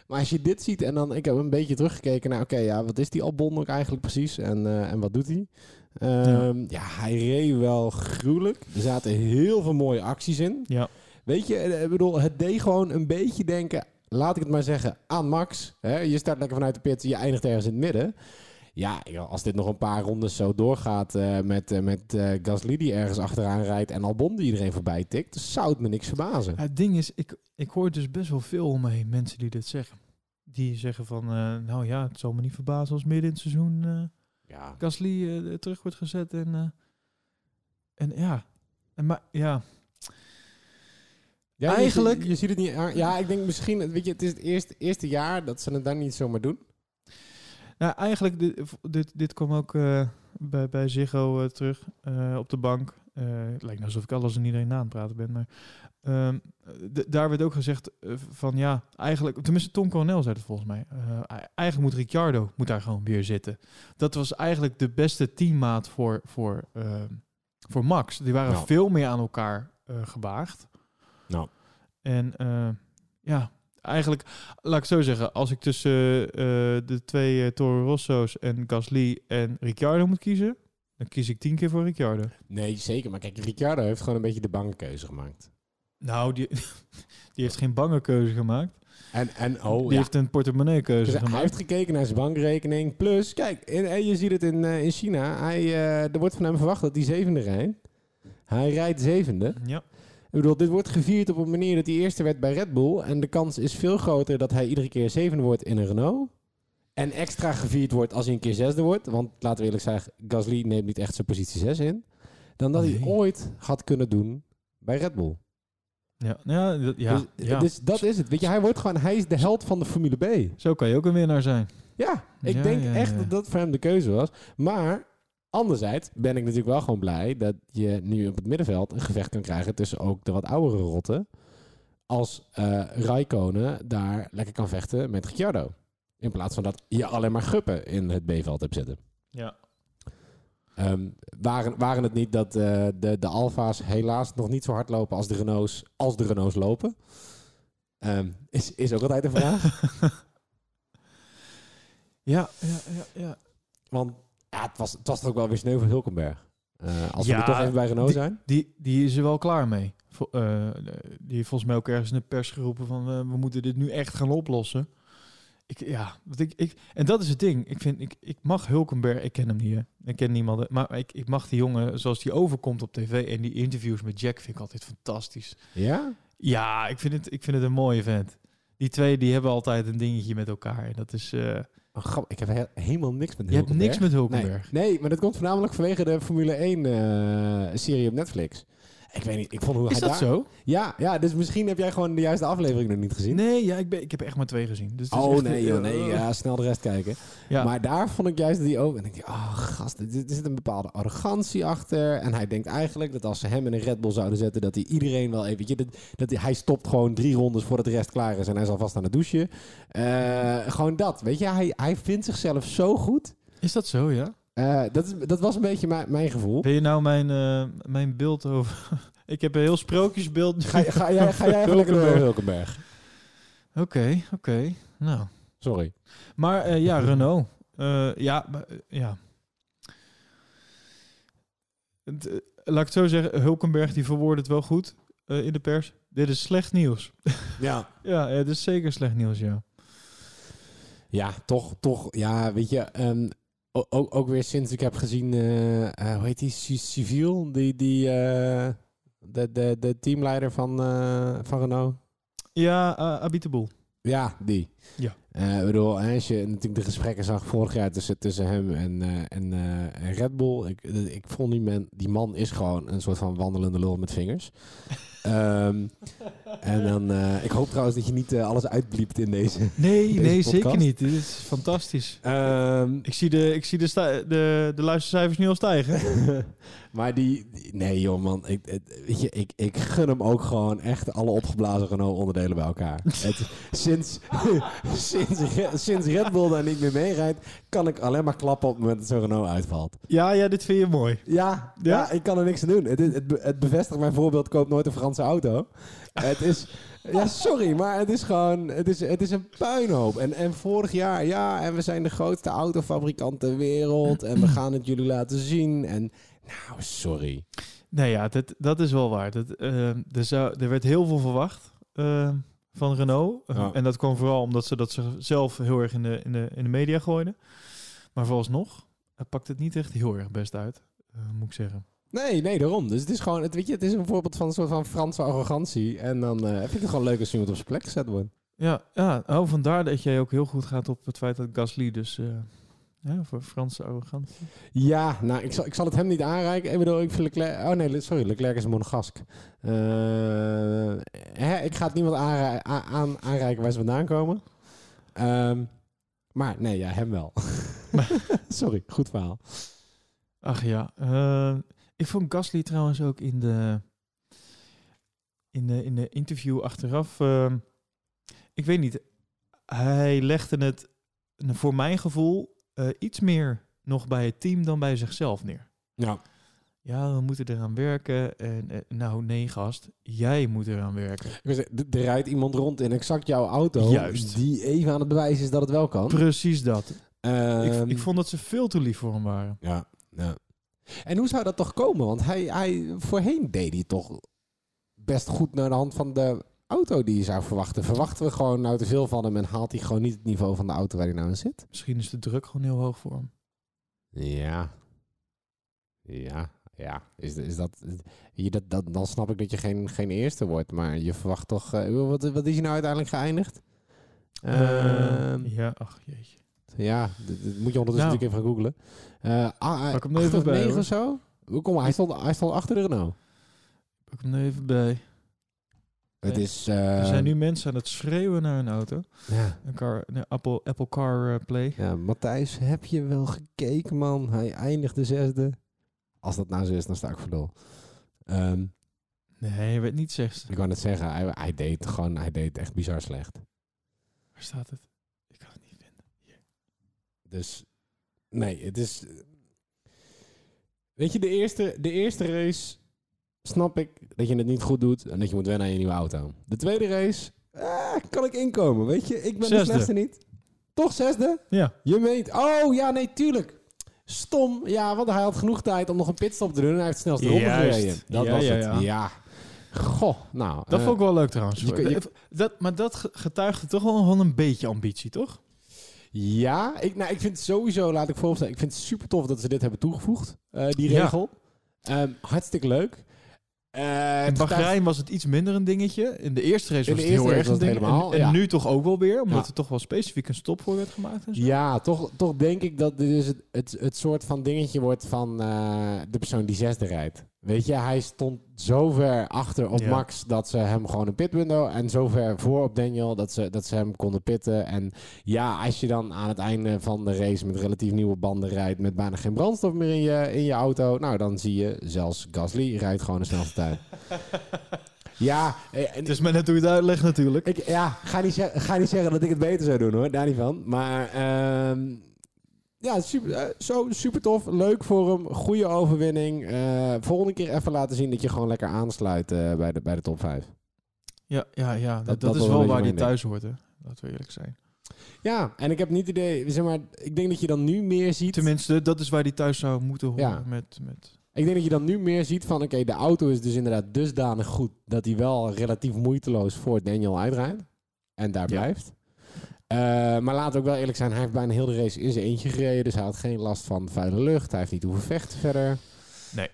Maar als je dit ziet en dan... Ik heb een beetje teruggekeken naar... Oké, ja, wat is die Albon ook eigenlijk precies? En, eh, en wat doet hij? Ehm, ja. hij reed wel gruwelijk. Er zaten heel veel mooie acties in. Ja. Weet je, eh, ik bedoel, het deed gewoon een beetje denken... Laat ik het maar zeggen, aan Max. Hè? Je start lekker vanuit de pit, je eindigt ergens in het midden. Ja, als dit nog een paar rondes zo doorgaat eh, met, eh, met eh, Gasly die ergens achteraan rijdt en Albon die iedereen voorbij tikt, zou het me niks verbazen. Het ding is, ik, ik hoor dus best wel veel om me heen mensen die dit zeggen. Die zeggen van, nou ja, het zal me niet verbazen als midden in het seizoen Ja. Gasly terug wordt gezet. En, en ja, en maar ja, Eigenlijk- Je, ziet het niet aan. Ja, ik denk misschien, weet je, het is het eerste, eerste jaar dat ze het dan niet zomaar doen. Nou, eigenlijk, dit, dit, dit kwam ook eh, bij, bij Ziggo eh, terug eh, op de bank. Het lijkt nou alsof ik alles en iedereen na aan het praten ben. Maar ehm, daar werd ook gezegd van ja, eigenlijk... Tenminste, Tom Coronel zei het volgens mij. eigenlijk moet Ricciardo moet daar gewoon weer zitten. Dat was eigenlijk de beste teammaat voor, voor, ehm, voor Max. Die waren Nou. veel meer aan elkaar gewaagd. Nou. En ja, eigenlijk, laat ik zo zeggen, als ik tussen eh, de twee eh, Toro Rosso's en Gasly en Ricciardo moet kiezen, dan kies ik tien keer voor Ricciardo. Nee, zeker. Maar kijk, Ricciardo heeft gewoon een beetje de bange keuze gemaakt. Nou, die, die heeft geen bange keuze gemaakt. En, en oh, die ja. heeft een portemonnee keuze Dus hij gemaakt. heeft gekeken naar zijn bankrekening. Plus, kijk, in, en je ziet het in, eh, in China. Hij, eh, er wordt van hem verwacht dat hij zevende rijdt. Hij rijdt zevende. Ja, Ik bedoel, dit wordt gevierd op een manier dat hij eerste werd bij Red Bull. En de kans is veel groter dat hij iedere keer zevende wordt in een Renault. En extra gevierd wordt als hij een keer zesde wordt. Want laten we eerlijk zeggen, Gasly neemt niet echt zijn positie 6 in. Dan dat hij ooit had kunnen doen bij Red Bull. ja, ja, dat- ja, dus, ja. dus dat is het. Weet je, hij wordt gewoon, hij is de held van de Formule B. Zo kan je ook een winnaar zijn. Ja, ik Ja, denk echt dat dat voor hem de keuze was. Maar anderzijds ben ik natuurlijk wel gewoon blij dat je nu op het middenveld een gevecht kan krijgen tussen ook de wat oudere rotten. Als eh Raikkonen daar lekker kan vechten met Ricciardo. In plaats van dat je alleen maar guppen in het B-veld hebt zitten. Ja. Ehm, waren, waren het niet dat eh, de, de Alfa's helaas nog niet zo hard lopen als de Renaults, als de Renaults lopen? Ehm, is, is ook altijd een vraag. Ja, ja, ja, ja. Want ja, het, was, het was toch ook wel weer sneu voor Hulkenberg. Eh, als we Ja, er toch even bij Renault die- zijn. Die, die is er wel klaar mee. Vo- eh, die heeft volgens mij ook ergens in de pers geroepen van eh, we moeten dit nu echt gaan oplossen. Ik, ja, want ik, ik, en dat is het ding. Ik, vind, ik, ik mag Hulkenberg, ik ken hem niet, hè. ik ken niemand, maar ik, ik mag die jongen zoals die overkomt op tv en die interviews met Jack vind ik altijd fantastisch. Ja? Ja, ik vind het, ik vind het een mooie vent. Die twee die hebben altijd een dingetje met elkaar. En dat is, Oh, grap, ik heb he- helemaal niks met je hebt Hulkenberg. niks met Hulkenberg. nee, maar dat komt voornamelijk vanwege de Formule 1 eh, serie op Netflix. Ik weet niet, ik vond hoe Is hij dat daar... zo? Ja, ja, dus misschien heb jij gewoon de juiste aflevering nog niet gezien. Nee, ja, ik, ben, ik heb echt maar twee gezien. Dus het is Oh echt, nee, joh, nee, ja, snel de rest kijken. ja. Maar daar vond ik juist hij ook... En denk ik, oh gast, er zit een bepaalde arrogantie achter. En hij denkt eigenlijk dat als ze hem in een Red Bull zouden zetten... dat hij iedereen wel even... weet je, dat, dat hij, hij stopt gewoon drie rondes voordat de rest klaar is... en hij is alvast aan het douchen. Eh, gewoon dat, weet je. Hij, hij vindt zichzelf zo goed. Is dat zo, ja? Eh, dat, is, dat was een beetje mijn, mijn gevoel. Ben je nou mijn, eh, mijn beeld over... ik heb een heel sprookjesbeeld. Ga, ga, jij, ga jij lekker door Hulkenberg? Oké, oké. Nou. Sorry. Maar eh, ja, Renault. Ja, ja. Laat ik het zo zeggen, Hulkenberg die verwoordt het wel goed. in de pers. Dit is slecht nieuws. Ja. ja, het is zeker slecht nieuws, ja. Ja, toch, toch. Ja, weet je, ehm, ook, ook weer sinds ik heb gezien, eh, eh, hoe heet die, Ci- Civiel, die, die eh, de, de, de teamleider van, van Renault. Ja, Abiteboel. Ja, die. Ja. Ik bedoel, als je natuurlijk de gesprekken zag vorig jaar tussen, tussen hem en, en, en Red Bull. Ik, ik vond die man, die man is gewoon een soort van wandelende lul met vingers. Ehm, en dan, eh, ik hoop trouwens dat je niet eh, alles uitbliept in deze. Nee, Deze nee, podcast. zeker niet. Dit is fantastisch. Ehm, Ik zie de, ik zie de, de, de luistercijfers nu al stijgen. maar die, die- nee joh man, ik, het- weet je, ik, ik gun hem ook gewoon echt alle opgeblazen Renault onderdelen bij elkaar. het, sinds, sinds, Re- sinds Red Bull daar niet meer mee rijdt, kan ik alleen maar klappen op het moment dat zo'n Renault uitvalt. Ja, ja, dit vind je mooi. Ja, Ja? ja? ik kan er niks aan doen. Het, het, het bevestigt mijn voorbeeld, koop nooit een Franse auto. het is, ja sorry, maar het is gewoon, het is, het is een puinhoop. En, en vorig jaar, ja, en we zijn de grootste autofabrikant ter wereld en we gaan het jullie laten zien. En nou, sorry. Nee, ja, dat, dat is wel waar. Dat, eh, er, zou, er werd heel veel verwacht eh, van Renault. Eh, Ja. En dat kwam vooral omdat ze dat ze zelf heel erg in de, in de, in de media gooiden. Maar vooralsnog uh, pakt het niet echt heel erg best uit, moet ik zeggen. Nee, nee, daarom. Dus het is gewoon, het, weet je, het is een voorbeeld van een soort van Franse arrogantie. En dan eh, vind ik het gewoon leuk als iemand op zijn plek gezet wordt. Ja, ja oh, vandaar dat jij ook heel goed gaat op het feit dat Gasly dus... eh, ja, voor Franse arrogantie. Ja, nou, ik zal, ik zal het hem niet aanreiken. Ik bedoel, ik vind Leclerc... Oh nee, sorry, Leclerc is een monegask. Eh, hè, ik ga het niemand aanrei- a- aan, aanreiken waar ze vandaan komen. Ehm, maar nee, ja, hem wel. sorry, goed verhaal. Ach ja, ik vond Gasly trouwens ook in de, in de, in de interview achteraf. eh, ik weet niet, hij legde het voor mijn gevoel eh, iets meer nog bij het team dan bij zichzelf neer. Ja. Ja, we moeten eraan werken. En eh, nou, nee, gast, jij moet eraan werken. Er rijdt iemand rond in exact jouw auto. Juist. Die even aan het bewijzen is dat het wel kan. Precies dat. ik, Ehm, ik vond dat ze veel te lief voor hem waren. Ja, ja. En hoe zou dat toch komen? Want hij, hij, voorheen deed hij toch best goed naar de hand van de auto die je zou verwachten. Verwachten we gewoon nou te veel van hem en haalt hij gewoon niet het niveau van de auto waar hij nou in zit? Misschien is de druk gewoon heel hoog voor hem. Ja. Ja, ja. Is, is dat, je, dat, dat, dan snap ik dat je geen, geen eerste wordt. Maar je verwacht toch... eh, wat, wat is hij nou uiteindelijk geëindigd? Ehm, Eh, ja, ach jeetje. Ja, dat moet je ondertussen Nou. natuurlijk even gaan googlen. Eh ah, Pak hem even bij, of zo? Hoe Kom hij stond, hij stond achter de Renault. Pak hem even bij. Het Ja. is... eh, Er zijn nu mensen aan het schreeuwen naar een auto. Ja. Een car, een Apple, Apple Car eh, Play. ja, Matthijs, heb je wel gekeken, man? Hij eindigde zesde. Als dat nou zo is, dan sta ik voor lul. Ehm, Nee, hij werd niet zesde. ik wou net zeggen, hij, hij deed gewoon, hij deed echt bizar slecht. Waar staat het? Ik kan het. Dus, nee, het is... Weet je, de eerste, de eerste race snap ik dat je het niet goed doet en dat je moet wennen aan je nieuwe auto. De tweede race, ah, kan ik inkomen, weet je? Ik ben Zesde. de slechtste niet. Toch zesde? Ja. Je meent... Oh, ja, nee, tuurlijk. Stom. Ja, want hij had genoeg tijd om nog een pitstop te doen en hij heeft het snelste ronde gereden. Dat Ja, was ja, het. ja. Ja. Goh, nou. Dat eh, vond ik wel leuk trouwens. je kun- je- dat, maar dat ge- getuigde toch wel van een beetje ambitie, toch? Ja, ik, nou, ik vind het sowieso, laat ik voorstellen, ik vind het super tof dat ze dit hebben toegevoegd, eh, die Ja. regel. Ehm, hartstikke leuk. Eh, In Bahrein was het iets minder een dingetje. In de eerste race was het heel erg een ding. helemaal, en en ja. nu toch ook wel weer, omdat Ja. er toch wel specifiek een stop voor werd gemaakt. En zo. Ja, toch, toch denk ik dat dit het, het, het soort van dingetje wordt van eh, de persoon die zesde rijdt. Weet je, hij stond zo ver achter op Ja. Max dat ze hem gewoon een pitwindow en zo ver voor op Daniel dat ze, dat ze hem konden pitten. En ja, als je dan aan het einde van de race met relatief nieuwe banden rijdt met bijna geen brandstof meer in je, in je auto, nou dan zie je zelfs Gasly rijdt gewoon de snelste tijd. Ja, eh, Het is maar net hoe je het uitlegt natuurlijk. ik, ja, ga niet, ga niet zeggen dat ik het beter zou doen hoor, daar niet van. Maar ehm, ja, super, eh, zo super tof. Leuk voor hem. Goede overwinning. Eh, volgende keer even laten zien dat je gewoon lekker aansluit eh, bij, de, bij de top 5. Ja, ja, ja dat, Dat- dat, dat is wel waar mijn thuis hoort, hè. Laten we eerlijk zijn. Ja, en ik heb niet het idee, zeg maar, ik denk dat je dan nu meer ziet. Tenminste, dat is waar die thuis zou moeten horen Ja. met, met... Ik denk dat je dan nu meer ziet van, oké, de auto is dus inderdaad dusdanig goed dat hij wel relatief moeiteloos voor Daniel uitrijdt. En daar Ja. blijft. Eh, maar laten we ook wel eerlijk zijn, hij heeft bijna heel de race in zijn eentje gereden. Dus hij had geen last van vuile lucht. Hij heeft niet hoeven vechten verder. Nee.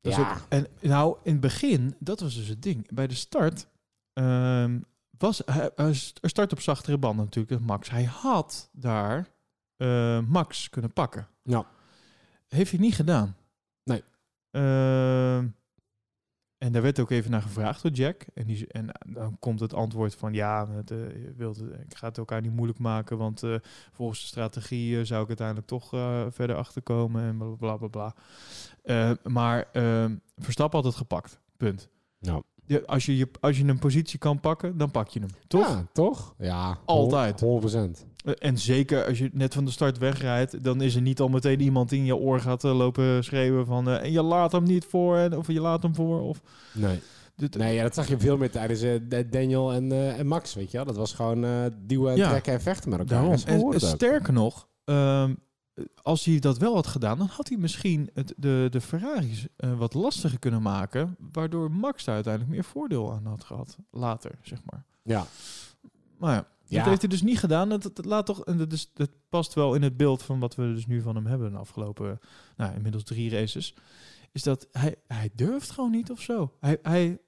Dat is ja, ook- en nou, in het begin, dat was dus het ding. Bij de start ehm, was hij, hij start op zachtere banden natuurlijk, Max. Hij had daar eh, Max kunnen pakken. Ja. Heeft hij niet gedaan. Nee. Ehm, en daar werd ook even naar gevraagd door Jack. En, die, en dan komt het antwoord van ja, het, eh, het, ik ga het elkaar niet moeilijk maken. Want eh, volgens de strategie eh, zou ik uiteindelijk toch eh, verder achterkomen en bla bla bla bla. Eh, maar ehm, Verstappen had het gepakt. Punt. Ja. Ja, als, je, je, als je een positie kan pakken, dan pak je hem. Toch? Ja, toch? Ja. Altijd. 100%. Eh, En zeker als je net van de start wegrijdt, dan is er niet al meteen iemand in je oor gaat eh, lopen schreeuwen van eh, en je laat hem niet voor en of je laat hem voor of Nee. dit, Nee, ja, dat zag je veel meer tijdens de- Daniel en, en Max, weet je wel. Dat was gewoon duwen Ja. trekken en vechten met elkaar. daarom. En sterker nog, ehm, als hij dat wel had gedaan, dan had hij misschien het, de, de Ferraris wat lastiger kunnen maken, waardoor Max daar uiteindelijk meer voordeel aan had gehad later, zeg maar. Ja. Maar ja, Ja. dat heeft hij dus niet gedaan. Dat, dat, dat laat toch, en dat, is, dat past wel in het beeld van wat we dus nu van hem hebben de afgelopen, nou, inmiddels drie races. Is dat hij, hij durft gewoon niet of zo. Hij, hij,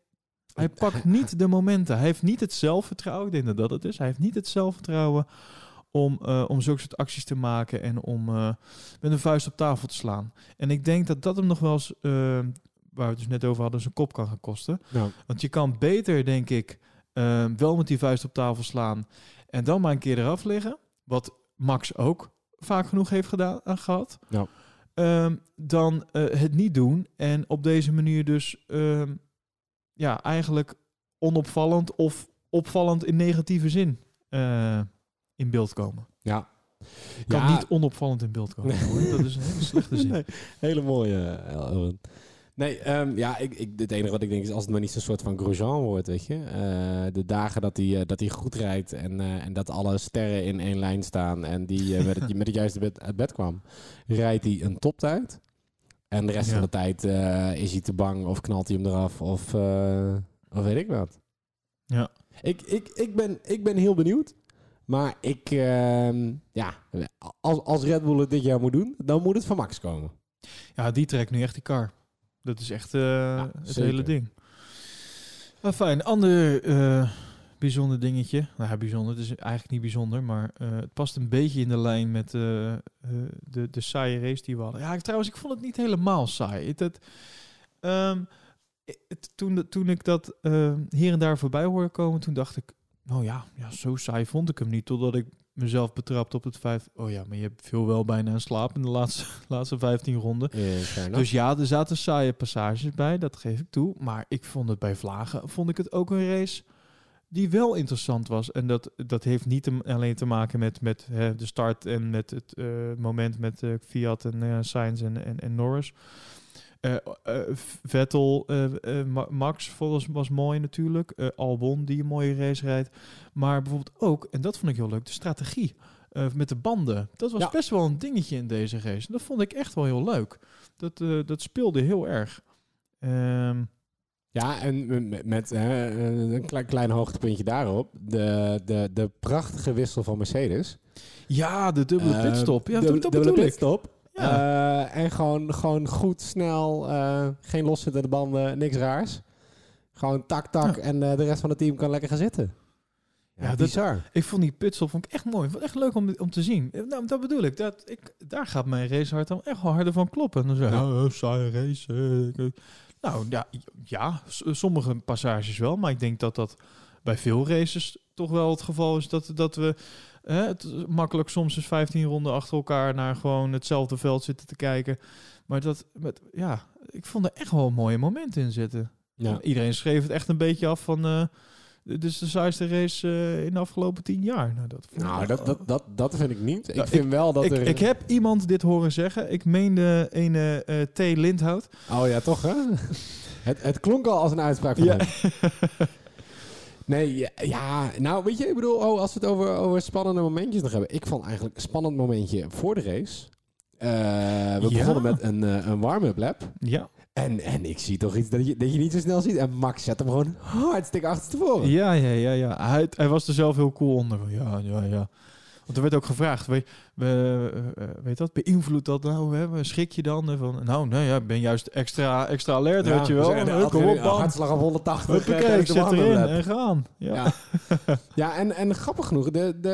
hij pakt niet de momenten. Hij heeft niet het zelfvertrouwen. Ik denk dat dat het is. Hij heeft niet het zelfvertrouwen om, eh, om zulke soort acties te maken en om eh, met een vuist op tafel te slaan. En ik denk dat dat hem nog wel eens, eh, waar we het dus net over hadden, zijn kop kan gaan kosten. Want je kan beter, denk ik, eh, wel met die vuist op tafel slaan en dan maar een keer eraf liggen. Wat Max ook vaak genoeg heeft gedaan, eh, gehad. Ja. Ehm, dan eh, het niet doen en op deze manier dus ehm, ja, eigenlijk onopvallend of opvallend in negatieve zin eh, in beeld komen. ja. Kan Ja. niet onopvallend in beeld komen. hoor. Dat is een hele slechte zin. Nee, hele mooie. Nee, ehm, ja, ik, ik, het enige wat ik denk is als het maar niet zo'n soort van Grosjean wordt, weet je. Eh, de dagen dat hij, eh, dat hij goed rijdt en, eh, en dat alle sterren in één lijn staan en die met, het, met het juiste bed, uit bed kwam, rijdt hij een toptijd. En de rest Ja. van de tijd is hij te bang of knalt hij hem eraf of, of weet ik wat. Ja. Ik, ik, ik, ben, ik ben heel benieuwd. Maar ik, ehm, ja, als, als Red Bull het dit jaar moet doen, dan moet het van Max komen. Ja, die trekt nu echt die kar. Dat is echt eh, het zeker. hele ding. Maar fijn, ander eh, bijzonder dingetje. Nou ja, bijzonder. Het is eigenlijk niet bijzonder, maar eh, het past een beetje in de lijn met de, de saaie race die we hadden. Ja, ik, trouwens, ik vond het niet helemaal saai. Het, het, ehm, het- toen, toen ik dat eh, hier en daar voorbij hoorde komen, toen dacht ik, nou ja, ja, zo saai vond ik hem niet. Totdat ik mezelf betrapte op het feit, oh ja, maar je hebt veel wel bijna in slaap in de laatste, laatste 15 ronden. Dus ja, er zaten saaie passages bij, dat geef ik toe. Maar ik vond het bij Vlagen, vond ik het ook een race die wel interessant was. En dat, dat heeft niet alleen te maken met, met hè, de start en met het eh, moment met eh, Fiat en eh, Sainz en, en, en Norris. Eh, eh, Vettel, eh, Ma- Max was, was mooi natuurlijk. Albon die een mooie race rijdt. Maar bijvoorbeeld ook, en dat vond ik heel leuk, de strategie met de banden. Dat was Ja. best wel een dingetje in deze race. En dat vond ik echt wel heel leuk. Dat, dat speelde heel erg. Ehm, Ja, en met, met eh, een klein, klein hoogtepuntje daarop. De, de, de prachtige wissel van Mercedes. ja, de dubbele pitstop. Ja, dubbele- dat, dat dubbele pitstop. Ja. Eh, en gewoon, gewoon goed, snel, eh, geen loszittende banden, niks raars. Gewoon tak, tak Ja. en eh, de rest van het team kan lekker gaan zitten. Ja, Ja, dat- bizar. Ik vond die pitstop vond ik echt mooi. Vond echt leuk om, om te zien. Nou, dat bedoel ik. Dat, ik. Daar gaat mijn racehart dan echt wel harder van kloppen. En dan zeg oh, saaie race. nou, ja, ja, sommige passages wel. Maar ik denk dat dat bij veel races toch wel het geval is. Dat, dat we hè, het makkelijk soms eens 15 ronden achter elkaar naar gewoon hetzelfde veld zitten te kijken. Maar dat, met, ja, ik vond er echt wel een mooie momenten in zitten. Ja. Iedereen schreef het echt een beetje af van... eh dit is de saaiste race eh, in de afgelopen tien jaar. Nou, dat, Nou, dat, dat, dat, dat vind ik niet. Ik Nou, vind wel dat ik, er... ik heb iemand dit horen zeggen. Ik meende een eh, T. Lindhout. Oh ja, toch hè? het, het klonk al als een uitspraak van Ja. hem. Nee, ja, ja, nou weet je, ik bedoel, oh, als we het over, over spannende momentjes nog hebben. Ik vond eigenlijk een spannend momentje voor de race. Eh, we Ja. begonnen met een, eh, een warm-up lap. Ja. En, en ik zie toch iets dat je, dat je niet zo snel ziet. En Max zet hem gewoon hartstikke achterstevoren. Ja, ja, ja, ja. Hij, hij was er zelf heel cool onder. Ja, ja, ja. Want er werd ook gevraagd, weet, we, eh, eh, weet dat, beïnvloedt dat nou? Hè? Schrik je dan? eh, Van, nou, nee, ja, ik ben juist extra, extra alert, weet je wel. En Hup, kom op hartslag op 180. eh, Huppakee, ik warm-up erin en gaan. Ja. Ja, ja en, en grappig genoeg, de, de,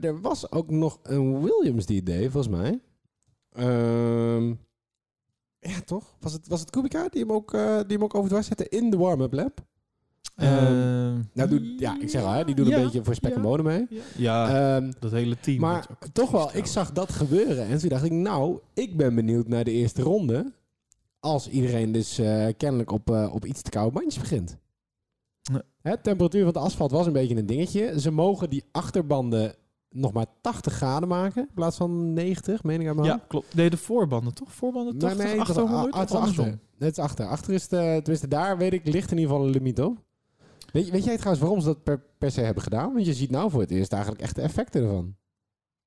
er was ook nog een Williams die deed, volgens mij. Ehm, ja, toch? Was het, was het Kubica die hem ook, eh, die hem ook overdwars zette in de warm-up lap? Ehm, Nou, doet, ja, ik zeg al, hè, die doen een beetje voor spek en bonen mee. Ja, Ehm, dat hele team. maar toch wel, ik zag dat gebeuren. En toen dacht ik, nou, ik ben benieuwd naar de eerste ronde. Als iedereen dus eh, kennelijk op, eh, op iets te koude bandjes begint. Nee. Hè, temperatuur van het asfalt was een beetje een dingetje. Ze mogen die achterbanden nog maar 80 graden maken. In plaats van 90, meen ik aan mijn Ja, klopt. Nee, de voorbanden toch? Voorbanden 80, Nee, nee, dat- achter 100 het of is achter. Het is achter. Achter is de, tenminste daar weet ik, ligt in ieder geval een limiet op. Weet, weet jij trouwens waarom ze dat per, per se hebben gedaan? Want je ziet nou voor het eerst eigenlijk echt de effecten ervan.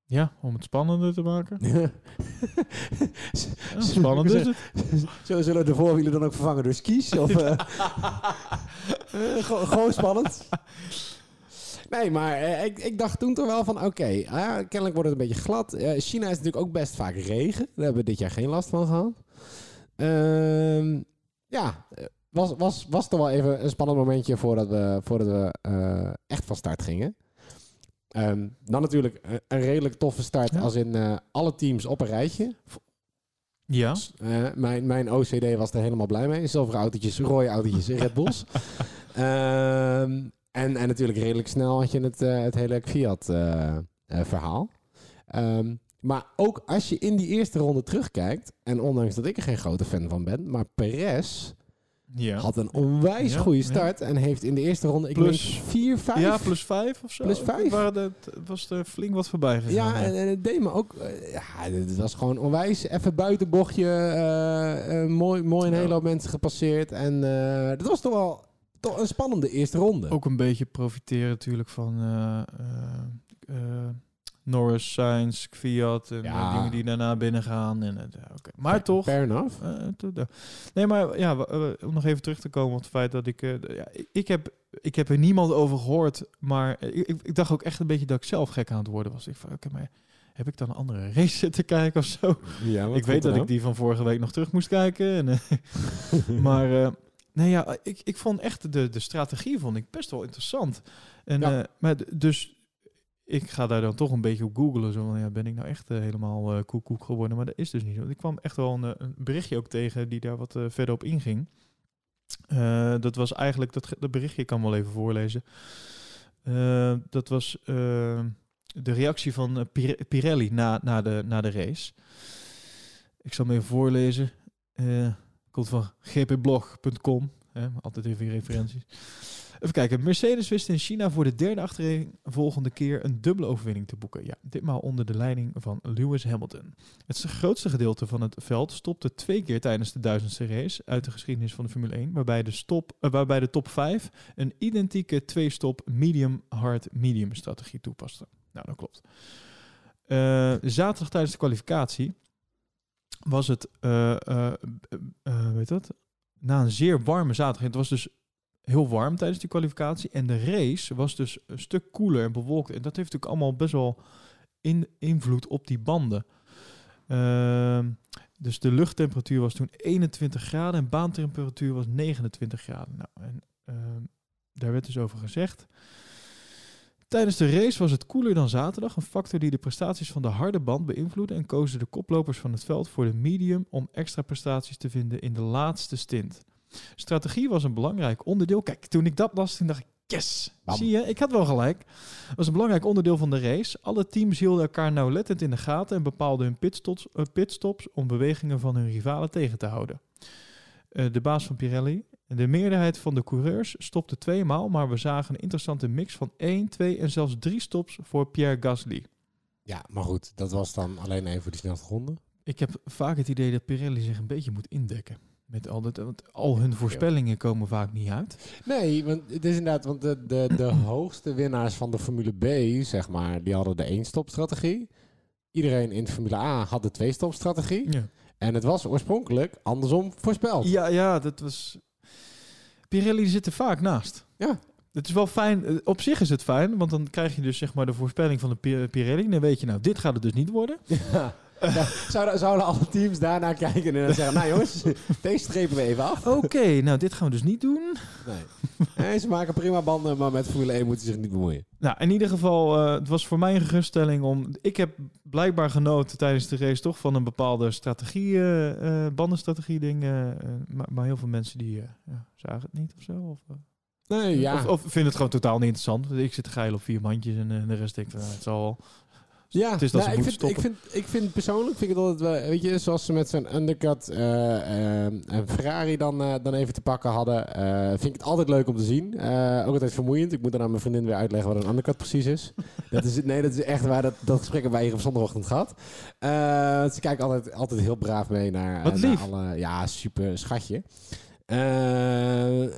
Ja, om het spannender te maken. Ja. Ja, spannend is het. Zullen zullen de voorwielen dan ook vervangen door skis? Of, eh, gewoon- spannend. Nee, maar eh, ik, ik dacht toen toch wel van, oké, ah, kennelijk wordt het een beetje glad. China is natuurlijk ook best vaak regen. Daar hebben we dit jaar geen last van gehad. Ehm, ja, was, was, was toch wel even een spannend momentje voordat we, voordat we eh, echt van start gingen. Ehm, dan natuurlijk een, een redelijk toffe start Ja. als in eh, alle teams op een rijtje. Ja. Eh, mijn, mijn OCD was er helemaal blij mee. Zilveren autootjes, rode autootjes, Red Bulls. Ehm, en, en natuurlijk redelijk snel had je het, het hele Fiat eh, eh, verhaal. Ehm, maar ook als je in die eerste ronde terugkijkt... en ondanks dat ik er geen grote fan van ben... maar Perez Ja. had een onwijs Ja, goede ja. start... en heeft in de eerste ronde, ik Plus- denk 4, 5... ja, plus 5 of zo. Plus vijf? Waren het, was er flink wat voorbij gegaan. Ja, en, en het deed me ook... eh, ja, het was gewoon onwijs. Even buitenbochtje. eh, eh, mooi, mooi een Ja. hele hoop mensen gepasseerd. En dat was toch wel toch een spannende eerste ronde. Ook een beetje profiteren natuurlijk van Norris, Sainz, Fiat en Ja. eh, dingen die daarna binnen gaan. En, eh. Maar toch... Fair enough. eh, nee, maar ja, om nog even terug te komen op het feit dat ik... ja, ik- heb, ik heb er niemand over gehoord, maar ik, ik dacht ook echt een beetje dat ik zelf gek aan het worden was. Ik van, oké, maar heb ik dan een andere race zitten kijken of zo? Ja, ik weet dat ik die van vorige week nog terug moest kijken. En, maar nee, ja, ik, ik vond echt de, de strategie vond ik best wel interessant. En, Ja. maar dus ik ga daar dan toch een beetje op googlen. Zo ja, ben ik nou echt eh, helemaal eh koek koek geworden? Maar dat is dus niet zo. Ik kwam echt wel een, eh, een berichtje ook tegen die daar wat verder op inging. Dat was eigenlijk, dat, dat berichtje ik kan wel even voorlezen. Dat was de reactie van Pire- Pirelli na, na, de, na de race. Ik zal hem even voorlezen. Komt van gpblog.com. Altijd even referenties. Even kijken. Mercedes wist in China voor de derde achtereenvolgende keer een dubbele overwinning te boeken. Ja, ditmaal onder de leiding van Lewis Hamilton. Het grootste gedeelte van het veld stopte twee keer tijdens de duizendste race uit de geschiedenis van de Formule 1, waarbij de, stop, eh, waarbij de top 5 een identieke twee-stop medium-hard-medium strategie toepaste. Nou, dat klopt. Eh, zaterdag tijdens de kwalificatie was het, eh, eh, weet dat, na een zeer warme zaterdag. Het was dus heel warm tijdens die kwalificatie. En de race was dus een stuk koeler en bewolkt. En dat heeft natuurlijk allemaal best wel in, invloed op die banden. Ehm, dus de luchttemperatuur was toen 21 graden en baantemperatuur was 29 graden. Nou, en ehm, daar werd dus over gezegd. Tijdens de race was het koeler dan zaterdag, een factor die de prestaties van de harde band beïnvloedde en kozen de koplopers van het veld voor de medium om extra prestaties te vinden in de laatste stint. Strategie was een belangrijk onderdeel. Kijk, toen ik dat las, toen dacht ik, yes, Bam. zie je, ik had wel gelijk. Het was een belangrijk onderdeel van de race. Alle teams hielden elkaar nauwlettend in de gaten en bepaalden hun pitstops, eh, pitstops om bewegingen van hun rivalen tegen te houden. Eh, de baas van Pirelli. De meerderheid van de coureurs stopte tweemaal, maar we zagen een interessante mix van 1, 2 en zelfs drie stops voor Pierre Gasly. Ja, maar goed, dat was dan alleen even voor die snelste ronde. Ik heb vaak het idee dat Pirelli zich een beetje moet indekken. Met al, dat, want al hun voorspellingen komen vaak niet uit. Nee, want het is inderdaad, want de, de, de hoogste winnaars van de Formule B, zeg maar, die hadden de één-stop-strategie. iedereen in Formule A had de twee-stop-strategie. Ja. En het was oorspronkelijk andersom voorspeld. Ja, ja, dat was. Pirelli zit er vaak naast. Ja. Het is wel fijn. eh, Op zich is het fijn, want dan krijg je dus zeg maar de voorspelling van de Pi- Pirelli. Dan weet je nou, dit gaat het dus niet worden. Ja. Ja, zouden, zouden alle teams daarna kijken en dan zeggen... Nou jongens, deze strepen we even af. Oké, nou dit gaan we dus niet doen. Nee. Ze maken prima banden, maar met Formule 1 moeten ze zich niet bemoeien. Nou, in ieder geval, eh, het was voor mij een geruststelling om. Ik heb blijkbaar genoten tijdens de race toch van een bepaalde strategie, eh, eh, bandenstrategie ding. maar, maar heel veel mensen die ja, zagen het niet of zo. Of, Nee, ja. of, of vinden het gewoon totaal niet interessant. Ik zit te geilen op vier mandjes en de rest denkt, nou, het zal wel. Ja, Het is dat nou, ze ik, vind, ik, vind, ik vind persoonlijk, vind ik het wel, weet je, zoals ze met zo'n undercut eh, eh, een Ferrari dan, eh, dan even te pakken hadden, vind ik het altijd leuk om te zien. Ook altijd vermoeiend. Ik moet dan aan mijn vriendin weer uitleggen wat een undercut precies is. dat is nee, dat is echt waar. Dat, dat gesprek hebben wij hier op zondagochtend gehad. Eh, ze kijken altijd, altijd heel braaf mee naar, Wat naar alle, ja, super schatje. Eh,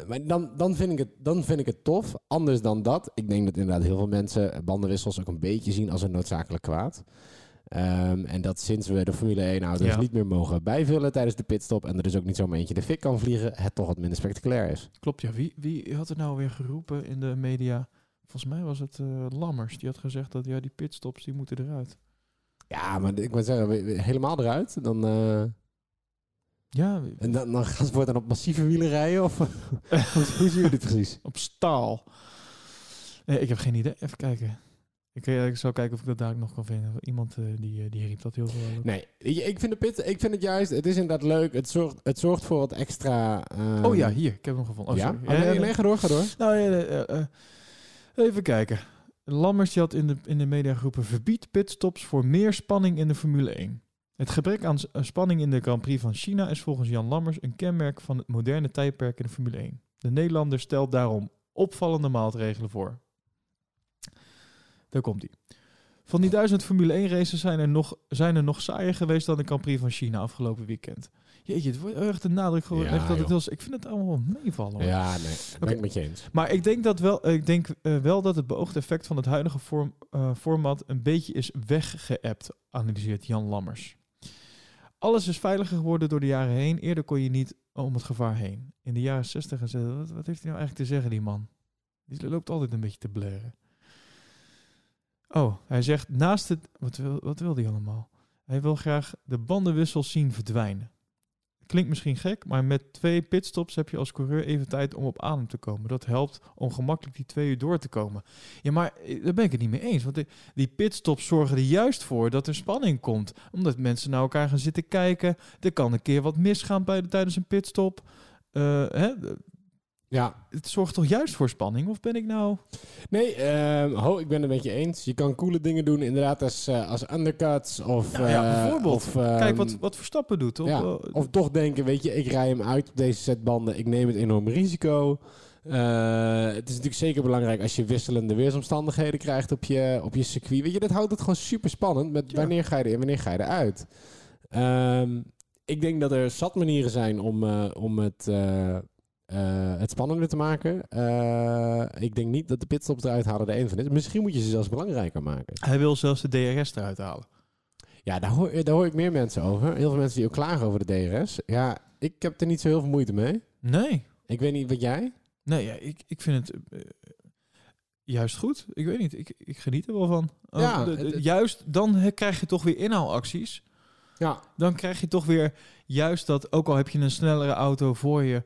maar dan, dan, vind ik het, dan vind ik het tof. Anders dan dat. Ik denk dat inderdaad heel veel mensen bandenwissels ook een beetje zien als een noodzakelijk kwaad. Ehm, en dat sinds we de Formule 1 auto's Ja. niet meer mogen bijvullen tijdens de pitstop en er dus ook niet zomaar eentje de fik kan vliegen, het toch wat minder spectaculair is. Klopt, ja. Wie, wie had het nou weer geroepen in de media? Volgens mij was het eh, Lammers. Die had gezegd dat ja, die pitstops die moeten eruit. Ja, maar ik moet zeggen, helemaal eruit. Dan, eh, Ja, en dan, dan gaan ze voortaan op massieve wielen rijden? Of hoe, zien jullie precies? op staal. Nee, ik heb geen idee. Even kijken. Ik, eh, ik zal kijken of ik dat daar nog kan vinden. Iemand eh, die, eh, die riep dat heel veel. Nee, ik vind, de pit, ik vind het juist, het is inderdaad leuk. Het zorgt, het zorgt voor wat extra... ehm, Oh ja, hier. Ik heb hem gevonden. Oh, ja? Oh, nee, nee, ga door, ga door. Nou, ja, even kijken. Lammers die had in de, in de mediagroepen verbiedt pitstops voor meer spanning in de Formule 1. Het gebrek aan eh, spanning in de Grand Prix van China is volgens Jan Lammers een kenmerk van het moderne tijdperk in de Formule 1. De Nederlander stelt daarom opvallende maatregelen voor. Daar komt hij. Van die duizend Formule 1 races zijn er, nog, zijn er nog saaier geweest dan de Grand Prix van China afgelopen weekend. Jeetje, het wordt echt een nadruk Ja, dat het heel... Ik vind het allemaal wel meevallen. hoor. Ja, nee, dat ben ik met je eens. Maar ik denk, dat wel, ik denk eh, wel dat het beoogde effect van het huidige vorm, eh, format een beetje is weggeëpt, analyseert Jan Lammers. Alles is veiliger geworden door de jaren heen. Eerder kon je niet om het gevaar heen. In de jaren 60 en 70, wat, wat heeft hij nou eigenlijk te zeggen, die man? Die loopt altijd een beetje te blaren. Oh, hij zegt naast het... Wat wil, wat wil hij allemaal? Hij wil graag de bandenwissels zien verdwijnen. Klinkt misschien gek, maar met twee pitstops heb je als coureur even tijd om op adem te komen. Dat helpt om gemakkelijk die twee uur door te komen. Ja, maar eh, daar ben ik het niet mee eens. Want die, pitstops zorgen er juist voor dat er spanning komt. Omdat mensen naar elkaar gaan zitten kijken. Er kan een keer wat misgaan bij de, tijdens een pitstop. Eh, hè? Ja, Het zorgt toch juist voor spanning? Of ben ik nou... Nee, ehm, ho, ik ben het met je eens. Je kan coole dingen doen, inderdaad, als, eh, als undercuts. Of, Nou ja, eh, bijvoorbeeld. Of, ehm, Kijk wat, wat Verstappen doet. Op, ja, of toch denken, weet je, ik rij hem uit op deze set banden. Ik neem het enorm risico. Eh, het is natuurlijk zeker belangrijk als je wisselende weersomstandigheden krijgt op je, op je circuit. Weet je, dat houdt het gewoon super spannend met Ja. wanneer ga je erin, wanneer ga je eruit. Ehm, ik denk dat er zat manieren zijn om, om het, eh, eh, het spannender te maken. Eh, ik denk niet dat de pitstops eruit halen de een van is. Misschien moet je ze zelfs belangrijker maken. Hij wil zelfs de DRS eruit halen. Ja, daar hoor, daar hoor ik meer mensen over. Heel veel mensen die ook klagen over de DRS. Ja, ik heb er niet zo heel veel moeite mee. Nee. Ik weet niet wat jij. Nee, ja, ik, ik vind het eh, juist goed. Ik weet niet, ik, ik geniet er wel van. Oh, Ja, de- de- juist, dan krijg je toch weer inhaalacties. Ja, Dan krijg je toch weer juist dat, ook al heb je een snellere auto voor je,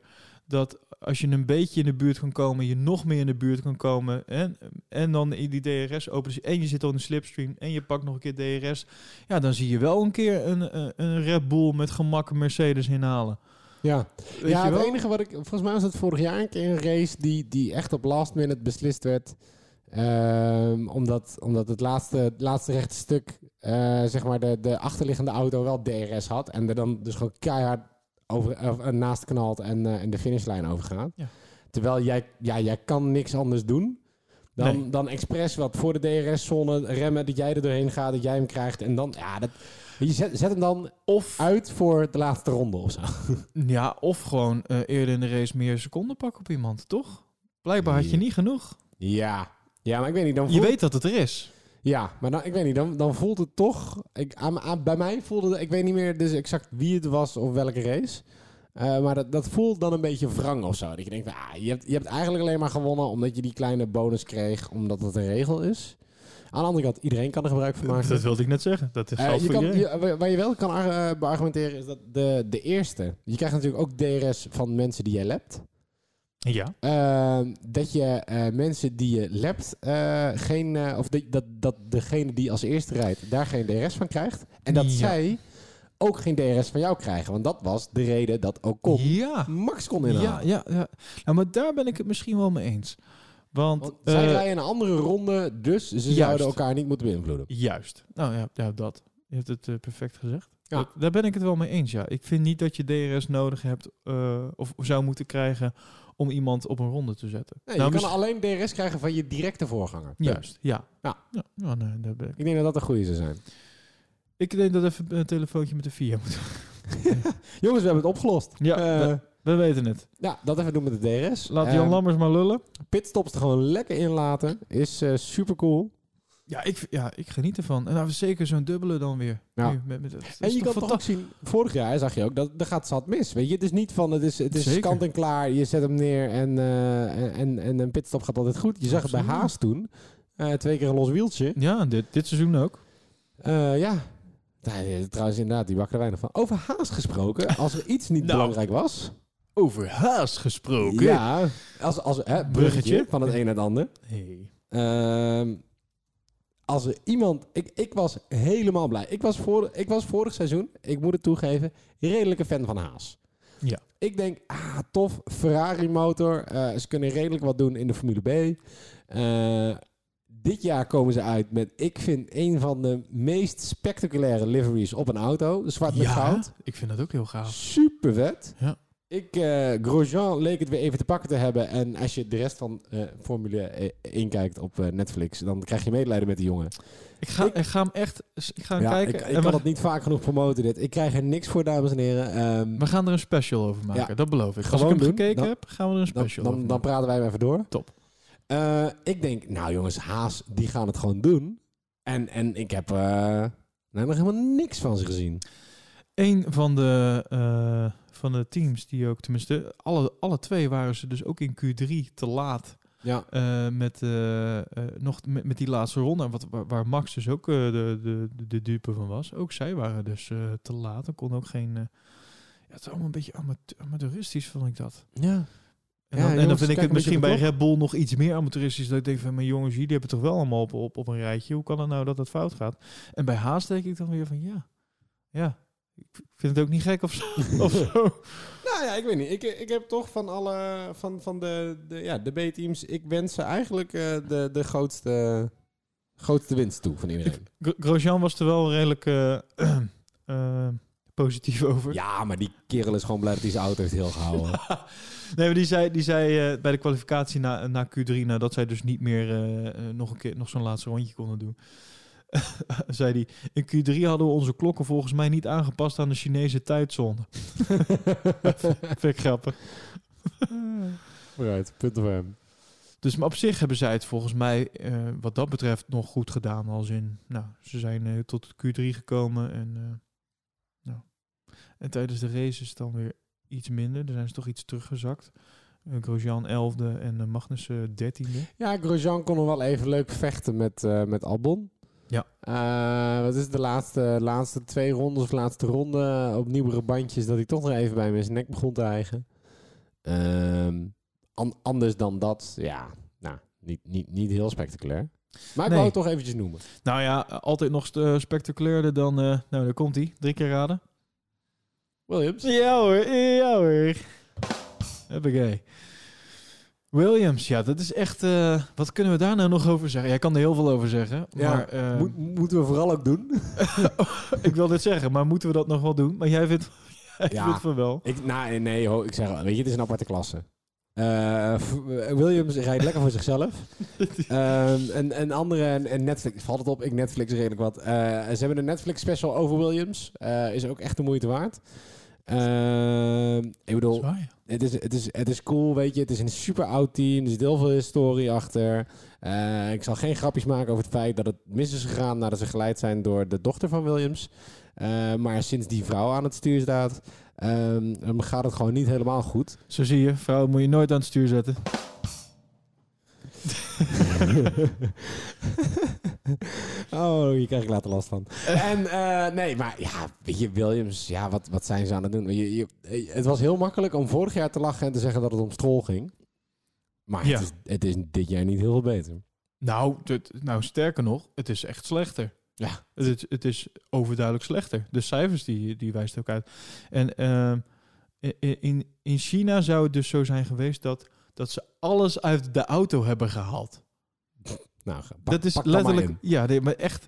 dat als je een beetje in de buurt kan komen, je nog meer in de buurt kan komen. En, en dan in die DRS openen. En je zit al in de slipstream en je pakt nog een keer DRS. Ja, dan zie je wel een keer een, een- Red Bull met gemak een Mercedes inhalen. ja. Weet ja het enige wat ik... Volgens mij was het vorig jaar een keer een race die, die echt op last minute beslist werd. Ehm, omdat, omdat het laatste, het laatste rechte stuk, eh, zeg maar, de, de achterliggende auto wel DRS had. En er dan dus gewoon keihard over, of, eh, naast knalt en, eh, en de finishlijn overgaat. Ja. Terwijl jij, ja, jij kan niks anders doen. Dan, Nee. dan expres wat voor de DRS-zone remmen, dat jij er doorheen gaat, dat jij hem krijgt. En dan, ja, dat, je zet, zet hem dan Of uit voor de laatste ronde of zo. Ja, of gewoon eh, eerder in de race meer seconden pakken op iemand, toch? Blijkbaar had je niet genoeg. Ja. Ja, maar ik weet niet. Dan Je weet dat het er is. Ja, maar dan, ik weet niet, dan, dan voelt het toch... Ik, aan, aan- bij mij voelde het... Ik weet niet meer dus exact wie het was of welke race. Eh, maar dat, dat voelt dan een beetje wrang of zo. Dat je denkt, van, ah, je, hebt, je hebt eigenlijk alleen maar gewonnen omdat je die kleine bonus kreeg, omdat het een regel is. Aan de andere kant, iedereen kan er gebruik van maken. Dat wilde ik net zeggen. Dat is geldt je kan, je, waar- je wel kan eh, beargumenteren is dat de, de eerste... Je krijgt natuurlijk ook DRS van mensen die jij lapt. Ja. Ehm, dat je eh, mensen die je lapt, eh, geen, eh, of dat, dat, dat degene die als eerste rijdt, daar geen DRS van krijgt. En dat Ja. zij ook geen DRS van jou krijgen. Want dat was de reden dat Ocon Ja. Max kon inhalen. Ja, ja, ja. Nou, maar daar ben ik het misschien wel mee eens. Want, Want zij rijden een andere ronde, dus ze Juist. zouden elkaar niet moeten beïnvloeden. Juist. Nou ja, ja dat. Je hebt het perfect gezegd. Ja. Daar ben ik het wel mee eens, ja. Ik vind niet dat je DRS nodig hebt of zou moeten krijgen om iemand op een ronde te zetten. Nee, Nou, je kan mis- alleen DRS krijgen van je directe voorganger. Juist, ja. Ja. ja. ja, nee, daar ben ik. Ik denk dat dat een goede zou zijn. Ik denk dat even een telefoontje met de VIA moet. Jongens, we hebben het opgelost. Ja, Eh, we, we weten het. ja, dat even doen met de DRS. Laat Jan Ehm, Lammers maar lullen. pitstops er gewoon lekker in laten. Is eh, super cool. Ja ik, ja, ik geniet ervan. En nou, zeker zo'n dubbele dan weer. Ja. Nu, met, met, het En je kan toch ook zien, vorig jaar zag je ook, dat er gaat zat mis. Weet je, het is niet van, het is, het is Zeker. kant en klaar, je zet hem neer en, eh, en, en, en een pitstop gaat altijd goed. Je zag het bij. Haas toen, Eh, twee keer een los wieltje. Ja, dit, dit seizoen ook. Eh, ja, Nee, trouwens inderdaad, die bakken er weinig van. Over Haas gesproken, als er iets niet Nou. belangrijk was... Over haast gesproken. Ja, als, als, hè, bruggetje Bruggetje. van het een naar het ander. Hey. Als er iemand... Ik, ik was helemaal blij. Ik was, voor, ik was vorig seizoen, ik moet het toegeven, redelijke fan van Haas. Ja. Ik denk, ah, tof, Ferrari motor. eh, ze kunnen redelijk wat doen in de Formule B. Eh, dit jaar komen ze uit met, ik vind, een van de meest spectaculaire liveries op een auto. De zwart met Ja, goud. ik vind dat ook heel gaaf. Super vet. Ja. Ik, eh, Grosjean leek het weer even te pakken te hebben. En als je de rest van eh, Formule 1 kijkt op eh, Netflix, dan krijg je medelijden met die jongen. Ik ga, Ik- ik, ga hem echt ik ga hem Ja, kijken. ik, ik en kan het niet vaak genoeg promoten dit. Ik krijg er niks voor, dames en heren. Ehm, we gaan er een special over maken. Ja. Dat beloof ik. Als Gewoon ik hem doen. gekeken Dan- heb, gaan we er een dan, special dan, over dan maken. praten wij hem even door. Top. Ik denk, nou jongens, Haas, die gaan het gewoon doen. En, en ik heb nou, nog helemaal niks van ze gezien. Een van de, van de teams die ook, tenminste, alle, alle twee waren ze dus ook in Q3 te laat. Ja. eh, met, eh, eh, nog met, met die laatste ronde. Wat, waar, waar Max dus ook de, de, de, dupe van was. Ook zij waren dus te laat. Er kon ook geen... ja, het is allemaal een beetje amate- amateuristisch, vond ik dat. Ja. En Ja, dan, en dan vind ik het misschien bij Red Bull nog iets meer amateuristisch. Dat ik denk van, mijn jongens, jullie hebben toch wel allemaal op, op, op een rijtje. Hoe kan het nou dat het fout gaat? En bij Haas denk ik dan weer van, ja, ja. Ik vind het ook niet gek of zo. of zo. Nou ja, ik weet niet. Ik, ik heb toch van alle van, van de, de, ja, de B-teams, ik wens ze eigenlijk eh, de, de grootste, grootste winst toe van iedereen. Gro- Grosjean was er wel redelijk eh, eh, positief over. Ja, maar die kerel is gewoon blij dat hij zijn auto heeft heel gehouden. Nee, maar die zei, die zei bij de kwalificatie na, na Q3, nou, dat zij dus niet meer nog een keer nog zo'n laatste rondje konden doen. zei hij, in Q3 hadden we onze klokken volgens mij niet aangepast aan de Chinese tijdzone. Vind ik grappig. Vooruit, punten voor hem. Dus maar op zich hebben zij het volgens mij, eh, wat dat betreft, nog goed gedaan. Als in, nou, ze zijn eh, tot Q3 gekomen en, eh, nou. en tijdens de race is het dan weer iets minder. Dan zijn ze toch iets teruggezakt. Uh, Grosjean 11e en uh, Magnussen 13e. Ja, Grosjean kon nog wel even leuk vechten met, met Albon. Ja. Eh, wat is de laatste, laatste twee rondes of laatste ronde op nieuwere bandjes dat hij toch nog even bij mijn nek begon te eigen. Ehm, an- anders dan dat, ja, nou, niet, niet, niet heel spectaculair. Maar ik Nee. wou het toch eventjes noemen. Nou ja, altijd nog st- spectaculairder dan... eh, nou, daar komt hij. Drie keer raden. Williams. Ja hoor, ja hoor. Hoppakee. Williams, ja, dat is echt... eh, wat kunnen we daar nou nog over zeggen? Jij kan er heel veel over zeggen. Ja, maar, eh, Moet, moeten we vooral ook doen. ik wil dit zeggen, maar moeten we dat nog wel doen? Maar jij vindt, jij Ja. vindt van wel. Ik, nou, nee, ho, ik zeg wel, weet je, het is een aparte klasse. Eh, Williams rijdt lekker voor zichzelf. Ehm, en, en andere, en, en Netflix, valt het op, ik Netflix redelijk wat. Ze hebben een Netflix special over Williams. Is ook echt de moeite waard. Ehm, ik bedoel, ja. het is, het, is, het is cool, weet je. Het is een super oud team. Er zit heel veel historie achter. Eh, ik zal geen grapjes maken over het feit dat het mis is gegaan nadat ze geleid zijn door de dochter van Williams. Eh, maar sinds die vrouw aan het stuur staat, ehm, gaat het gewoon niet helemaal goed. Zo zie je, vrouw moet je nooit aan het stuur zetten. oh, hier krijg ik later last van. en eh, nee, maar ja, weet je, Williams, ja, wat, wat zijn ze aan het doen? Je, je, het was heel makkelijk om vorig jaar te lachen en te zeggen dat het om Stroll ging. Maar Ja. het, is, het is dit jaar niet heel veel beter. Nou, nou, sterker nog, het is echt slechter. Ja. Het, is- het is overduidelijk slechter. De cijfers die, die wijst ook uit. En i- in, in China zou het dus zo zijn geweest dat, dat ze alles uit de auto hebben gehaald. Nou, pak- dat is letterlijk, ja, nee, maar echt.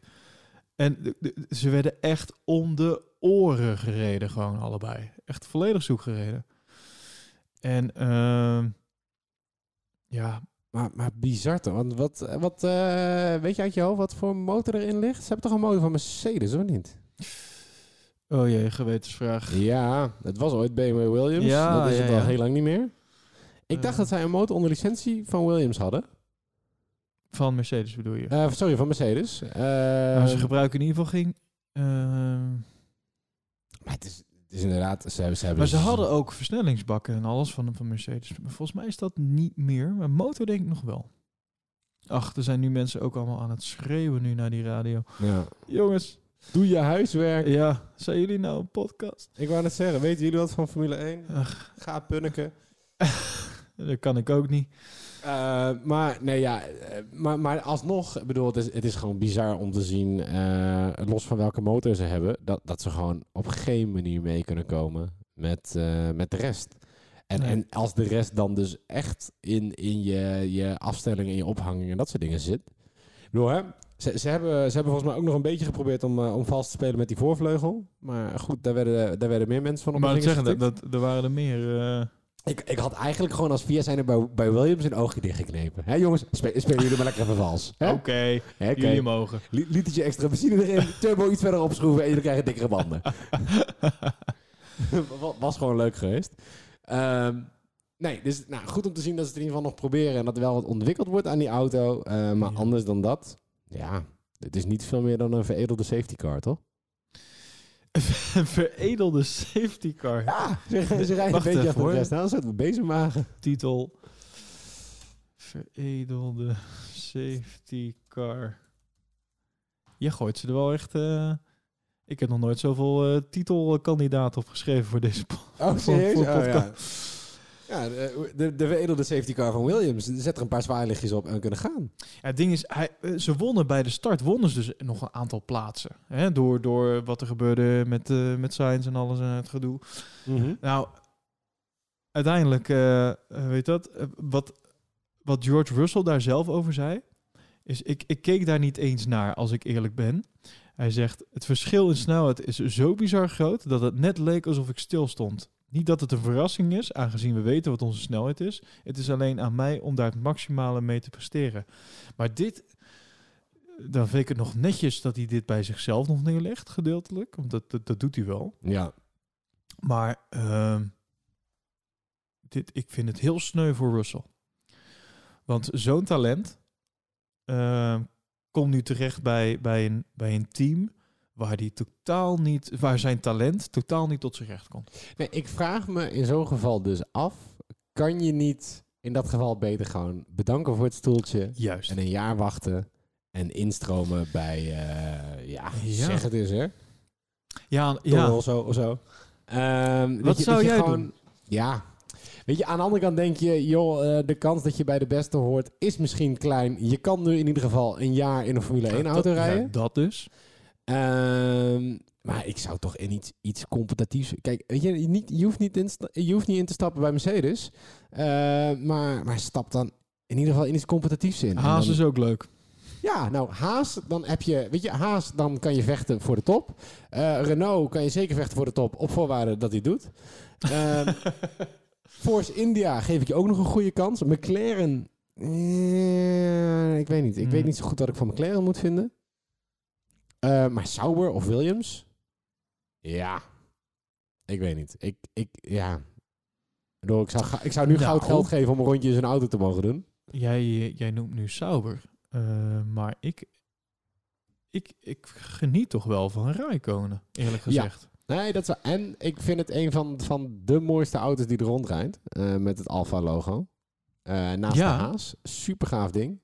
En de- de- ze werden echt om de oren gereden, gewoon allebei. Echt volledig zoek gereden. En ehm, ja, Maar, maar bizar toch? Want wat, wat eh, weet je uit je hoofd wat voor motor erin ligt? Ze hebben toch een motor van Mercedes, of niet? oh jee, gewetensvraag. Ja, het was ooit BMW Williams. Ja, dat is ja, het al ja. heel lang niet meer. Ik dacht Eh. dat zij een motor onder licentie van Williams hadden. Van Mercedes bedoel je? Eh, sorry, van Mercedes. Nou, ze gebruiken in ieder geval geen. ehm, maar het is, het is inderdaad... Ze, hebben- ze hebben maar ze hadden ook versnellingsbakken en alles van, van Mercedes. Maar volgens mij is dat niet meer. Maar motor denk ik nog wel. Ach, er zijn nu mensen ook allemaal aan het schreeuwen nu naar die radio. Ja. Jongens, Doe je huiswerk. ja, zijn jullie nou een podcast? Ik wou net zeggen, weten jullie wat van Formule 1? Ach, Ga punniken. dat kan ik ook niet. Eh, maar nee, ja, eh, maar, maar alsnog, ik bedoel, het is, het is gewoon bizar om te zien, eh, los van welke motor ze hebben, dat, dat ze gewoon op geen manier mee kunnen komen met, met de rest. En, Nee. en als de rest dan dus echt in, in je, je afstelling en je ophanging en dat soort dingen zit. Ik bedoel, hè, ze, ze, hebben, ze hebben volgens mij ook nog een beetje geprobeerd om, om vals te spelen met die voorvleugel. Maar goed, daar werden, daar werden meer mensen van op maar zeggen, dat, er waren er meer. Ik, ik had eigenlijk gewoon als via zijn bij, bij Williams een oogje dichtgeknepen. Hè jongens, spe- spelen jullie maar lekker even vals. Oké, Hè, oké. jullie mogen. Li- Litertje extra benzine erin, turbo iets verder opschroeven en jullie krijgen dikkere banden. Wa- Was gewoon leuk geweest. Ehm, nee, dus nou, goed om te zien dat ze het in ieder geval nog proberen en dat er wel wat ontwikkeld wordt aan die auto. Eh, maar Ja. anders dan dat, ja, het is niet veel meer dan een veredelde safety car, toch? Een veredelde safety car. Ja, ze, ze rijden Wacht een beetje achter de rest aan, zodat we bezig maken. titel veredelde safety car. Je gooit ze er wel echt. eh, ik heb nog nooit zoveel eh, titelkandidaten opgeschreven voor deze po- Oh, voor- Oh, ja. Ja, de, de, de veredelde safety car van Williams. Zet er een paar zwaailichtjes op en kunnen gaan. Ja, het ding is, hij, eh, ze wonnen bij de start, wonnen ze dus nog een aantal plaatsen. Hè, door, door wat er gebeurde met, eh met Sainz en alles en het gedoe. Nou, uiteindelijk, eh, weet dat, wat, wat George Russell daar zelf over zei, is ik, ik keek daar niet eens naar, als ik eerlijk ben. Hij zegt, het verschil in snelheid is zo bizar groot dat het net leek alsof ik stil stond. Niet dat het een verrassing is, aangezien we weten wat onze snelheid is. Het is alleen aan mij om daar het maximale mee te presteren. Maar dit, dan vind ik het nog netjes dat hij dit bij zichzelf nog neerlegt, gedeeltelijk. Want dat, dat, dat doet hij wel. Ja. Maar ehm, dit, ik vind het heel sneu voor Russell. Want zo'n talent ehm, komt nu terecht bij, bij, een, bij een team waar, die totaal niet, waar zijn talent totaal niet tot zijn recht komt. Nee, ik vraag me in zo'n geval dus af... kan je niet in dat geval beter gewoon bedanken voor het stoeltje... Juist. en een jaar wachten en instromen bij... eh, ja, Ja. zeg het eens, hè? Ja, Ja. Of zo. Of zo. Ehm, Wat je- zou jij gewoon- doen? Ja. Weet je, aan de andere kant denk je... joh, eh, de kans dat je bij de beste hoort is misschien klein. Je kan nu in ieder geval een jaar in een Formule 1 auto rijden. ja, dat dus. Ehm, maar ik zou toch in iets, iets competitiefs... Kijk, weet je, niet, je, hoeft niet in, je hoeft niet in te stappen bij Mercedes. Eh, maar, maar stap dan in ieder geval in iets competitiefs in. Haas dan- is ook leuk. Ja, nou, Haas, dan heb je... Weet je, Haas, dan kan je vechten voor de top. Eh, Renault kan je zeker vechten voor de top, op voorwaarde dat hij het doet. Ehm, Force India geef ik je ook nog een goede kans. McLaren... eh, ik weet niet. Ik Hmm. weet niet zo goed wat ik van McLaren moet vinden. Eh, maar Sauber of Williams? Ja. Ik weet niet. Ik, ik ja. Ik zou, ik zou nu Nou. goud geld geven om een rondje in zijn auto te mogen doen. Jij, jij noemt nu Sauber. eh, maar ik, ik, ik geniet toch wel van Raikkonen, eerlijk Ja. gezegd. Nee, dat is wel- En ik vind het een van, van de mooiste auto's die er rondrijdt. eh, met het Alfa-logo. Naast Ja. de Haas. Super gaaf ding.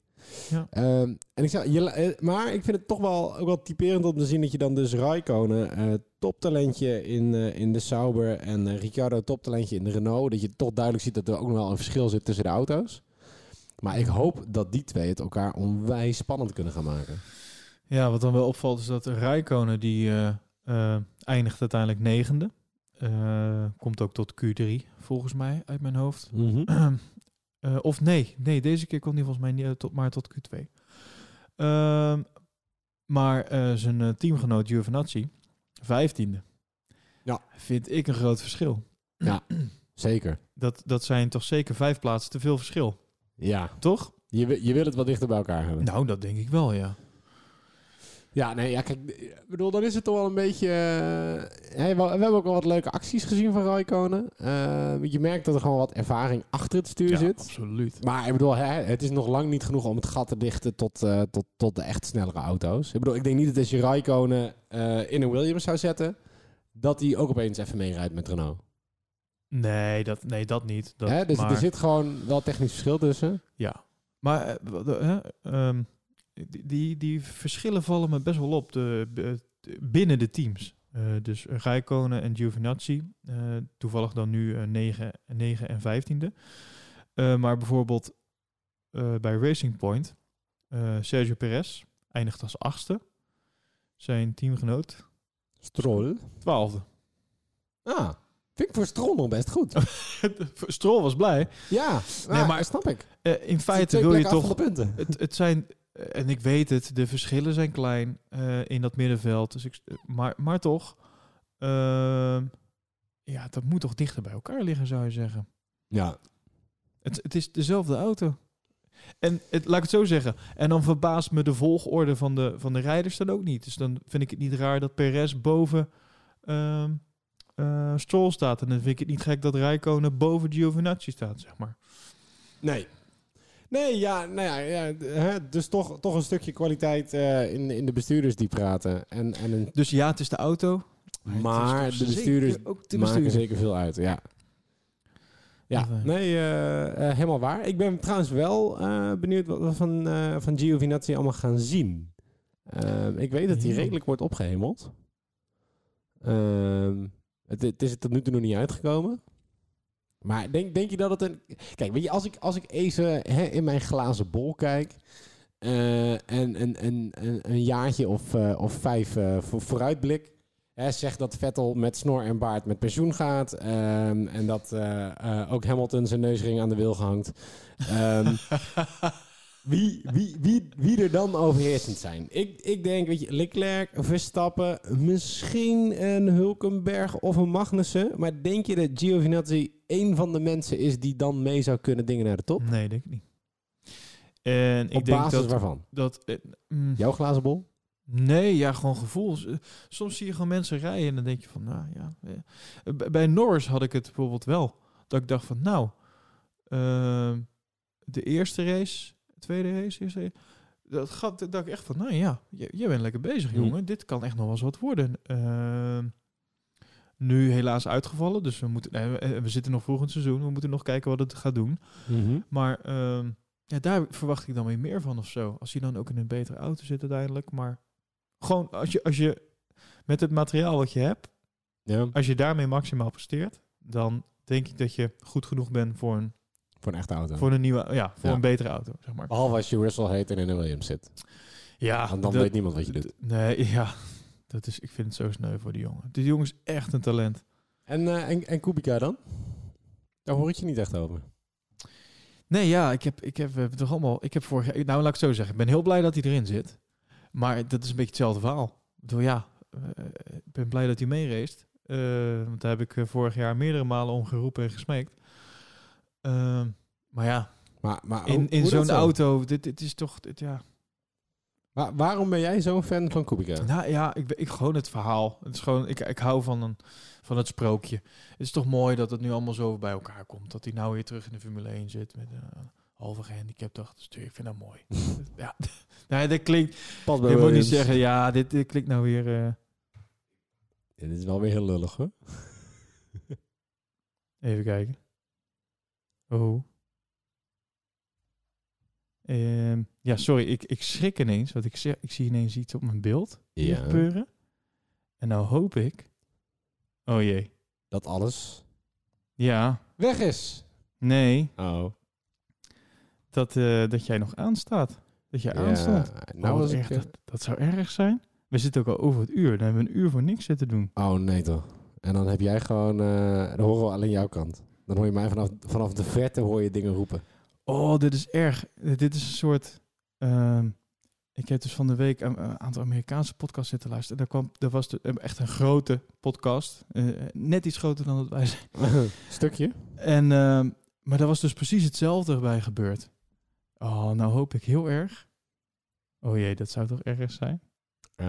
Ja. Ehm, en ik zou, je, eh, maar ik vind het toch wel, ook wel typerend om te zien dat je dan dus Raikkonen, eh toptalentje in, eh, in de Sauber en eh, Ricciardo toptalentje in de Renault. Dat je toch duidelijk ziet dat er ook nog wel een verschil zit tussen de auto's. Maar ik hoop dat die twee het elkaar onwijs spannend kunnen gaan maken. Ja, wat dan wel opvalt is dat Raikkonen die eindigt uiteindelijk negende. Komt ook tot Q3, volgens mij, uit mijn hoofd. Eh, of nee, nee, deze keer komt hij volgens mij niet eh, tot, maar tot Q2. Ehm, maar eh, zijn teamgenoot Giovinazzi, vijftiende. Ja. Vind ik een groot verschil. Zeker. Dat, dat zijn toch zeker vijf plaatsen te veel verschil, Ja, toch? je, je wil het wat dichter bij elkaar hebben. Nou, dat denk ik wel, ja. Ja, nee, ja, kijk, ik bedoel, dan is het toch wel een beetje... eh, we, we hebben ook wel wat leuke acties gezien van Raikkonen. Eh, je merkt dat er gewoon wat ervaring achter het stuur ja, zit. absoluut. Maar ik bedoel, hè, het is nog lang niet genoeg om het gat te dichten tot, eh, tot, tot de echt snellere auto's. Ik bedoel, ik denk niet dat als je Raikkonen in een Williams zou zetten, dat hij ook opeens even meerijdt met Renault. Nee, dat, nee, dat niet. Dat, Hè, dus maar, er zit gewoon wel technisch verschil tussen. Ja, maar eh, eh, ehm, die, die, die verschillen vallen me best wel op de, de- binnen de teams. Eh, dus Rijkonen en Giovinazzi, eh, toevallig dan nu eh 9, 9 en 15e. Eh, maar bijvoorbeeld bij Racing Point, Sergio Perez eindigt als achtste. Zijn teamgenoot Stroll. twaalfde. Ah, vind ik voor Stroll nog best goed. Stroll was blij. ja, Nee, maar maar- snap ik. In Feite wil je toch het, het zijn, en ik weet het, de verschillen zijn klein eh, in dat middenveld. Dus ik, maar, maar toch, ehm, ja, dat moet toch dichter bij elkaar liggen, zou je zeggen. Ja, Het, het is dezelfde auto. En het, laat ik het zo zeggen. En dan verbaast me de volgorde van de, van de rijders dan ook niet. Dus dan vind ik het niet raar dat Perez boven eh, Stroll staat. En dan vind ik het niet gek dat Rijkonen boven Giovinazzi staat, zeg maar. nee. Nee, ja, nou ja, ja hè, dus toch, toch een stukje kwaliteit eh, in, in de bestuurders die praten. En, en een, Dus ja, het is de auto. maar de bestuurders zeker ook de maken bestuurder. zeker veel uit, ja. Ja, nee, eh, eh, helemaal waar. Ik ben trouwens wel eh, benieuwd wat we van, eh van Giovinazzi allemaal gaan zien. Ehm, ik weet dat hij redelijk wordt opgehemeld. Ehm, het, het is er tot nu toe nog niet uitgekomen. Maar denk, denk je dat het een... Kijk, weet je, als ik, als ik even hè, in mijn glazen bol kijk... eh, en een, een, een, een jaartje of, eh, of vijf eh, voor, vooruitblik... Hè, zeg dat Vettel met snor en baard met pensioen gaat. ehm, en dat ook Hamilton zijn neusring aan de wil gehangt. Ehm, wie, wie, wie, wie er dan overheersend zijn? Ik, ik denk, weet je, Leclerc, Verstappen, misschien een Hulkenberg of een Magnussen. Maar denk je dat Giovinazzi één van de mensen is die dan mee zou kunnen dingen naar de top? Nee, denk ik niet. En ik Op denk basis dat... waarvan? dat eh, mm, Jouw glazen bol? Nee, ja, gewoon gevoel. S- Soms zie je gewoon mensen rijden en dan denk je van, nou ja. eh. Bij Norris had ik het bijvoorbeeld wel. Dat ik dacht van, nou, ehm, de eerste race, tweede race, eerste race, dat gaat, dat ik echt van, nou ja, jij bent lekker bezig, Mhm. jongen. Dit kan echt nog wel eens wat worden. Ehm, nu helaas uitgevallen, dus we, moeten, nee, we, we zitten nog het seizoen. We moeten nog kijken wat het gaat doen. Maar ehm, ja, daar verwacht ik dan weer meer van of zo. Als je dan ook in een betere auto zit uiteindelijk. Maar gewoon als je, als je met het materiaal wat je hebt, Ja, als je daarmee maximaal presteert, dan denk ik dat je goed genoeg bent voor een, voor een echte auto. voor een nieuwe, ja, voor Ja. een betere auto, zeg maar. Behalve als je Russell heet en in een Williams zit. Ja, Want dan dat- weet niemand wat je doet. Nee, ja, dat is, ik vind het zo sneu voor die jongen. Die jongen is echt een talent. En, eh, en, en Kubica dan? Daar hoor ik je niet echt over. Nee, ja, ik heb, ik heb toch allemaal. Ik heb vorig jaar. Nou, laat ik het zo zeggen. Ik ben heel blij dat hij erin zit. Maar dat is een beetje hetzelfde verhaal. Ik bedoel, ja, eh, ik ben blij dat hij meereest. Eh, want daar heb ik vorig jaar meerdere malen om geroepen en gesmeekt. Ehm, maar ja, Maar, maar in, in zo'n zo? auto, dit, dit is toch, dit, ja. Wa- waarom ben jij zo'n fan van Kubica? Nou ja, ik, ben- ik gewoon het verhaal. Het is gewoon, ik, ik hou van, een, van het sprookje. Het is toch mooi dat het nu allemaal zo bij elkaar komt. Dat hij nou weer terug in de Formule 1 zit met een halve gehandicapte achterstuur. Ik vind dat mooi. ja, nou, dat klinkt... Pas Je moet niet zeggen, ja, dit, dit klinkt nou weer... eh, dit is wel weer heel lullig hoor. even kijken. Oh. Ehm, ja, sorry, ik, ik schrik ineens. Want ik, zeg, ik zie ineens iets op mijn beeld Ja. gebeuren. En nou hoop ik... Oh jee. Dat alles Ja, weg is. nee. Oh. dat, eh, dat jij nog aanstaat. Dat jij Ja, aanstond. nou Oh, echt, ik... dat, dat zou erg zijn. We zitten ook al over het uur. Dan hebben we een uur voor niks zitten doen. Oh nee toch. En dan heb jij gewoon... eh, dan horen we alleen jouw kant. Dan hoor je mij vanaf, vanaf de verte hoor je dingen roepen. Oh, dit is erg. Eh, Dit is een soort... ehm, ik heb dus van de week een, een aantal Amerikaanse podcasts zitten luisteren. Daar, kwam, daar was de, echt een grote podcast. Eh, net iets groter dan dat wij zijn. Stukje? En, ehm, maar daar was dus precies hetzelfde bij gebeurd. Oh, nou hoop ik heel erg. Oh jee, dat zou toch erg zijn? Eh,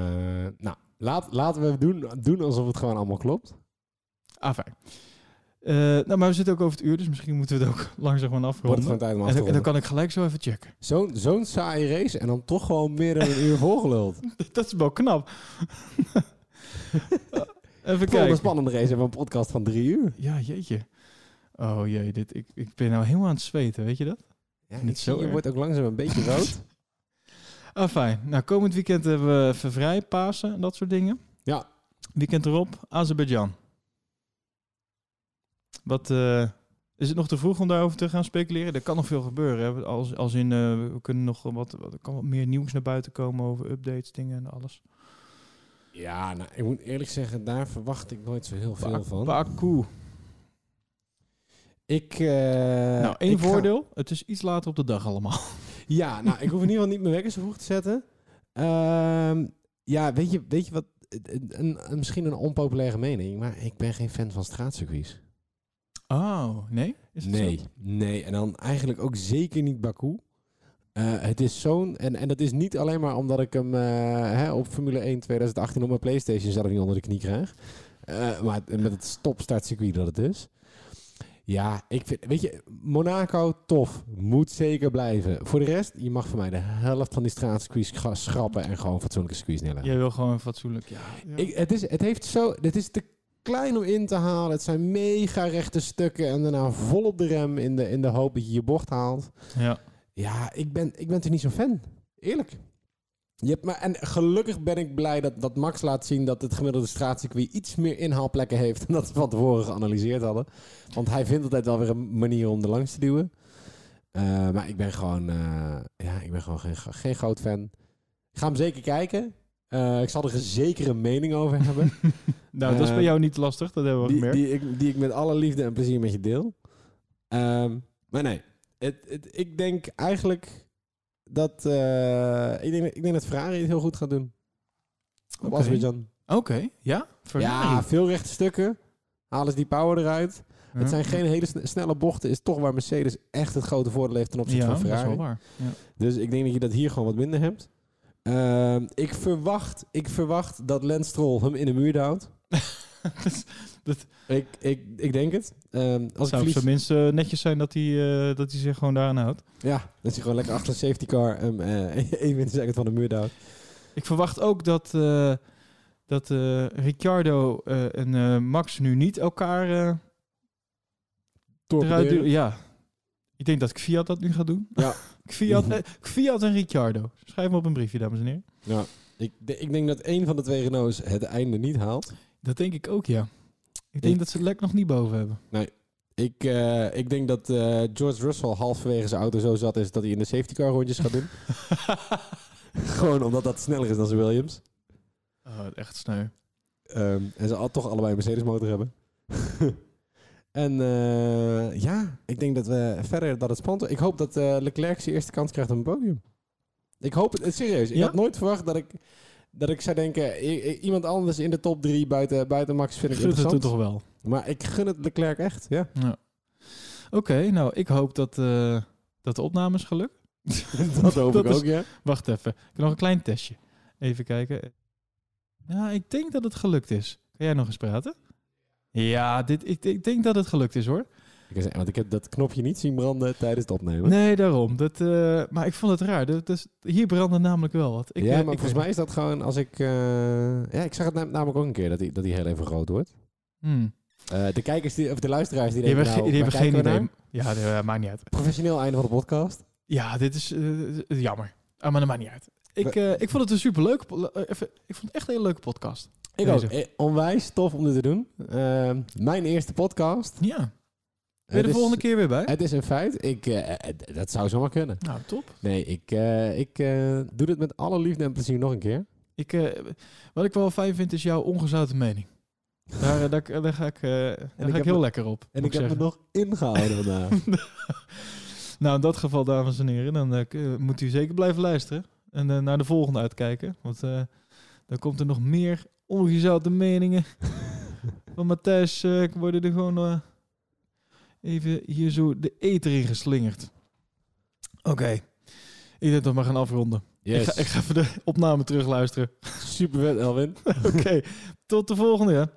nou, laat, laten we doen, doen alsof het gewoon allemaal klopt. Ah, fijn. Eh, nou, maar we zitten ook over het uur, dus misschien moeten we het ook langzaam het afronden. gewoon tijd En dan, en dan kan ik gelijk zo even checken. Zo'n zo'n saaie race en dan toch gewoon meer dan een uur volgeluld. Dat is wel knap. even Voor een kijken. spannende race hebben een podcast van drie uur. Ja, jeetje. Oh jee, dit, ik, ik ben nou helemaal aan het zweten, weet je dat? Ja, Niet zo je wordt ook langzaam een beetje rood. Ah, fijn. Nou, komend weekend hebben we even vrij, Pasen en dat soort dingen. Ja. Weekend erop, Azerbeidzjan. Wat, eh, is het nog te vroeg om daarover te gaan speculeren? Er kan nog veel gebeuren. Hè? Als, als in, eh, we kunnen nog wat, wat, er kan wat meer nieuws naar buiten komen over updates, dingen en alles. Ja, nou, ik moet eerlijk zeggen, daar verwacht ik nooit zo heel veel van. Baku. Ik, eh, nou, één ik ga- voordeel. Het is iets later op de dag allemaal. Ja, nou, ik hoef in ieder geval niet mijn wekker zo vroeg te zetten. Ehm, ja, weet je, weet je wat? Een- een- misschien een onpopulaire mening, maar ik ben geen fan van straatcircuits. Oh, nee? Is het Nee, zo? nee. En dan eigenlijk ook zeker niet Baku. Eh, het is zo'n... En, en dat is niet alleen maar omdat ik hem eh, hè, op Formule 1 2018 op mijn Playstation zelf niet onder de knie krijg. Eh, maar met het stopstartcircuit dat het is. Ja, ik vind... Weet je, Monaco, tof. Moet zeker blijven. Voor de rest, je mag voor mij de helft van die straatcircuits schrappen en gewoon fatsoenlijke circuits neerleggen. Jij wil gewoon fatsoenlijk. Ja, ja. Ik, het, is, het heeft zo... Het is te klein om in te halen. Het zijn mega rechte stukken en daarna vol op de rem in de, in de hoop dat je je bocht haalt. ja. Ja, ik ben, ik ben er niet zo'n fan. Eerlijk. Je hebt maar, en gelukkig ben ik blij dat, dat Max laat zien dat het gemiddelde straatcircuit iets meer inhaalplekken heeft dan dat we van tevoren geanalyseerd hadden. Want hij vindt altijd wel weer een manier om er langs te duwen. Eh, maar ik ben gewoon, eh, ja, ik ben gewoon geen, geen groot fan. Ik ga hem zeker kijken. Eh, ik zal er een mening over hebben. Nou, dat is bij Eh, jou niet lastig. Dat hebben we die, gemerkt. die, ik, die ik met alle liefde en plezier met je deel. Ehm, maar nee, het, het, ik denk eigenlijk dat, eh, ik, denk, ik denk dat Ferrari het heel goed gaat doen. Op Oké. Azerbaijan. Oké, ja. Ferrari. Ja, veel rechte stukken. Halen ze die power eruit. Ja. Het zijn geen hele sne- snelle bochten. Is toch waar Mercedes echt het grote voordeel heeft ten opzichte ja, van dat is Ferrari. wel waar. Ja. Dus ik denk dat je dat hier gewoon wat minder hebt. Ehm, ik, verwacht, ik verwacht dat Lance Stroll hem in de muur houdt. dat Ik, ik, ik denk het. Ehm, als ik zou verlies, zo minstens netjes zijn dat hij, eh, dat hij zich gewoon daaraan houdt. Ja, dat hij gewoon lekker achter een safety car hem eh, even in de second van de muur duwt. Ik verwacht ook dat, eh, dat eh, Ricciardo eh, en eh, Max nu niet elkaar eh, duwen. Ja. Ik denk dat Fiat dat nu gaat doen. Ja. Fiat, eh, Fiat en Ricciardo. Schrijf me op een briefje, dames en heren. Ja. Ik, de- ik denk dat één van de twee Renaults het einde niet haalt. Dat denk ik ook, ja. Ik denk Ik- dat ze het lek nog niet boven hebben. Ik, eh, ik denk dat eh, George Russell halverwege zijn auto zo zat is dat hij in de safety car rondjes gaat doen. Gewoon omdat dat sneller is dan zijn Williams. oh, echt sneu. Ehm, en ze al toch allebei een Mercedes motor hebben. en eh, ja, ik denk dat we verder dat het spannend. Ik hoop dat eh, Leclerc zijn eerste kans krijgt op een podium. Ik hoop het, eh, serieus. Ik Ja? had nooit verwacht dat ik, dat ik zou denken, iemand anders in de top drie buiten, buiten Max vind ik Gun het interessant. toch wel. Maar ik gun het Leclerc echt, ja. Ja. Oké, nou, ik hoop dat, eh, dat de opname is gelukt. dat hoop Dat ik is- ook, ja. Wacht even. Ik heb nog een klein testje. Even kijken. Ja, ik denk dat het gelukt is. Kan jij nog eens praten? Ja, dit, ik, ik denk dat het gelukt is hoor. Ik Want ik heb dat knopje niet zien branden tijdens het opnemen. Nee, daarom. Dat, eh, maar ik vond het raar. Dat, hier brandde namelijk wel wat. Ik, ja, maar ik volgens mij is dat gewoon als ik... eh, ja, ik zag het nam- namelijk ook een keer dat hij dat hij heel even groot wordt. Hmm. Eh, de kijkers, die, of de luisteraars die Die denken nou, die hebben geen idee. naar? Ja, dat maakt niet uit. Professioneel einde van de podcast. Ja, dit is jammer. Ah, maar dat maakt niet uit. Ik, ik vond het een superleuk. po- even, ik vond het echt een hele leuke podcast. Ik ook. Eh, onwijs tof om dit te doen. Eh, mijn eerste podcast. Ja. Ben je de is- volgende keer weer bij? Het is een feit. Ik, eh, eh, dat zou zomaar kunnen. Nou, top. Nee, ik, ik doe dit met alle liefde en plezier nog een keer. Ik, wat ik wel fijn vind is jouw ongezouten mening. Daar, daar, daar ga ik, daar ga ik, heel me- lekker op. En ik heb me nog ingehouden vandaag. Nou, in dat geval, dames en heren, dan moet u zeker blijven luisteren. En naar de volgende uitkijken. Want dan komt er nog meer ongezouten meningen. Van Matthijs eh, worden er gewoon eh, even hier zo de eter in geslingerd. Oké. Ik denk dat we maar gaan afronden. Yes. Ik, ga, ik ga even de opname terugluisteren. Super vet, Elwin. Oké, tot de volgende. Ja.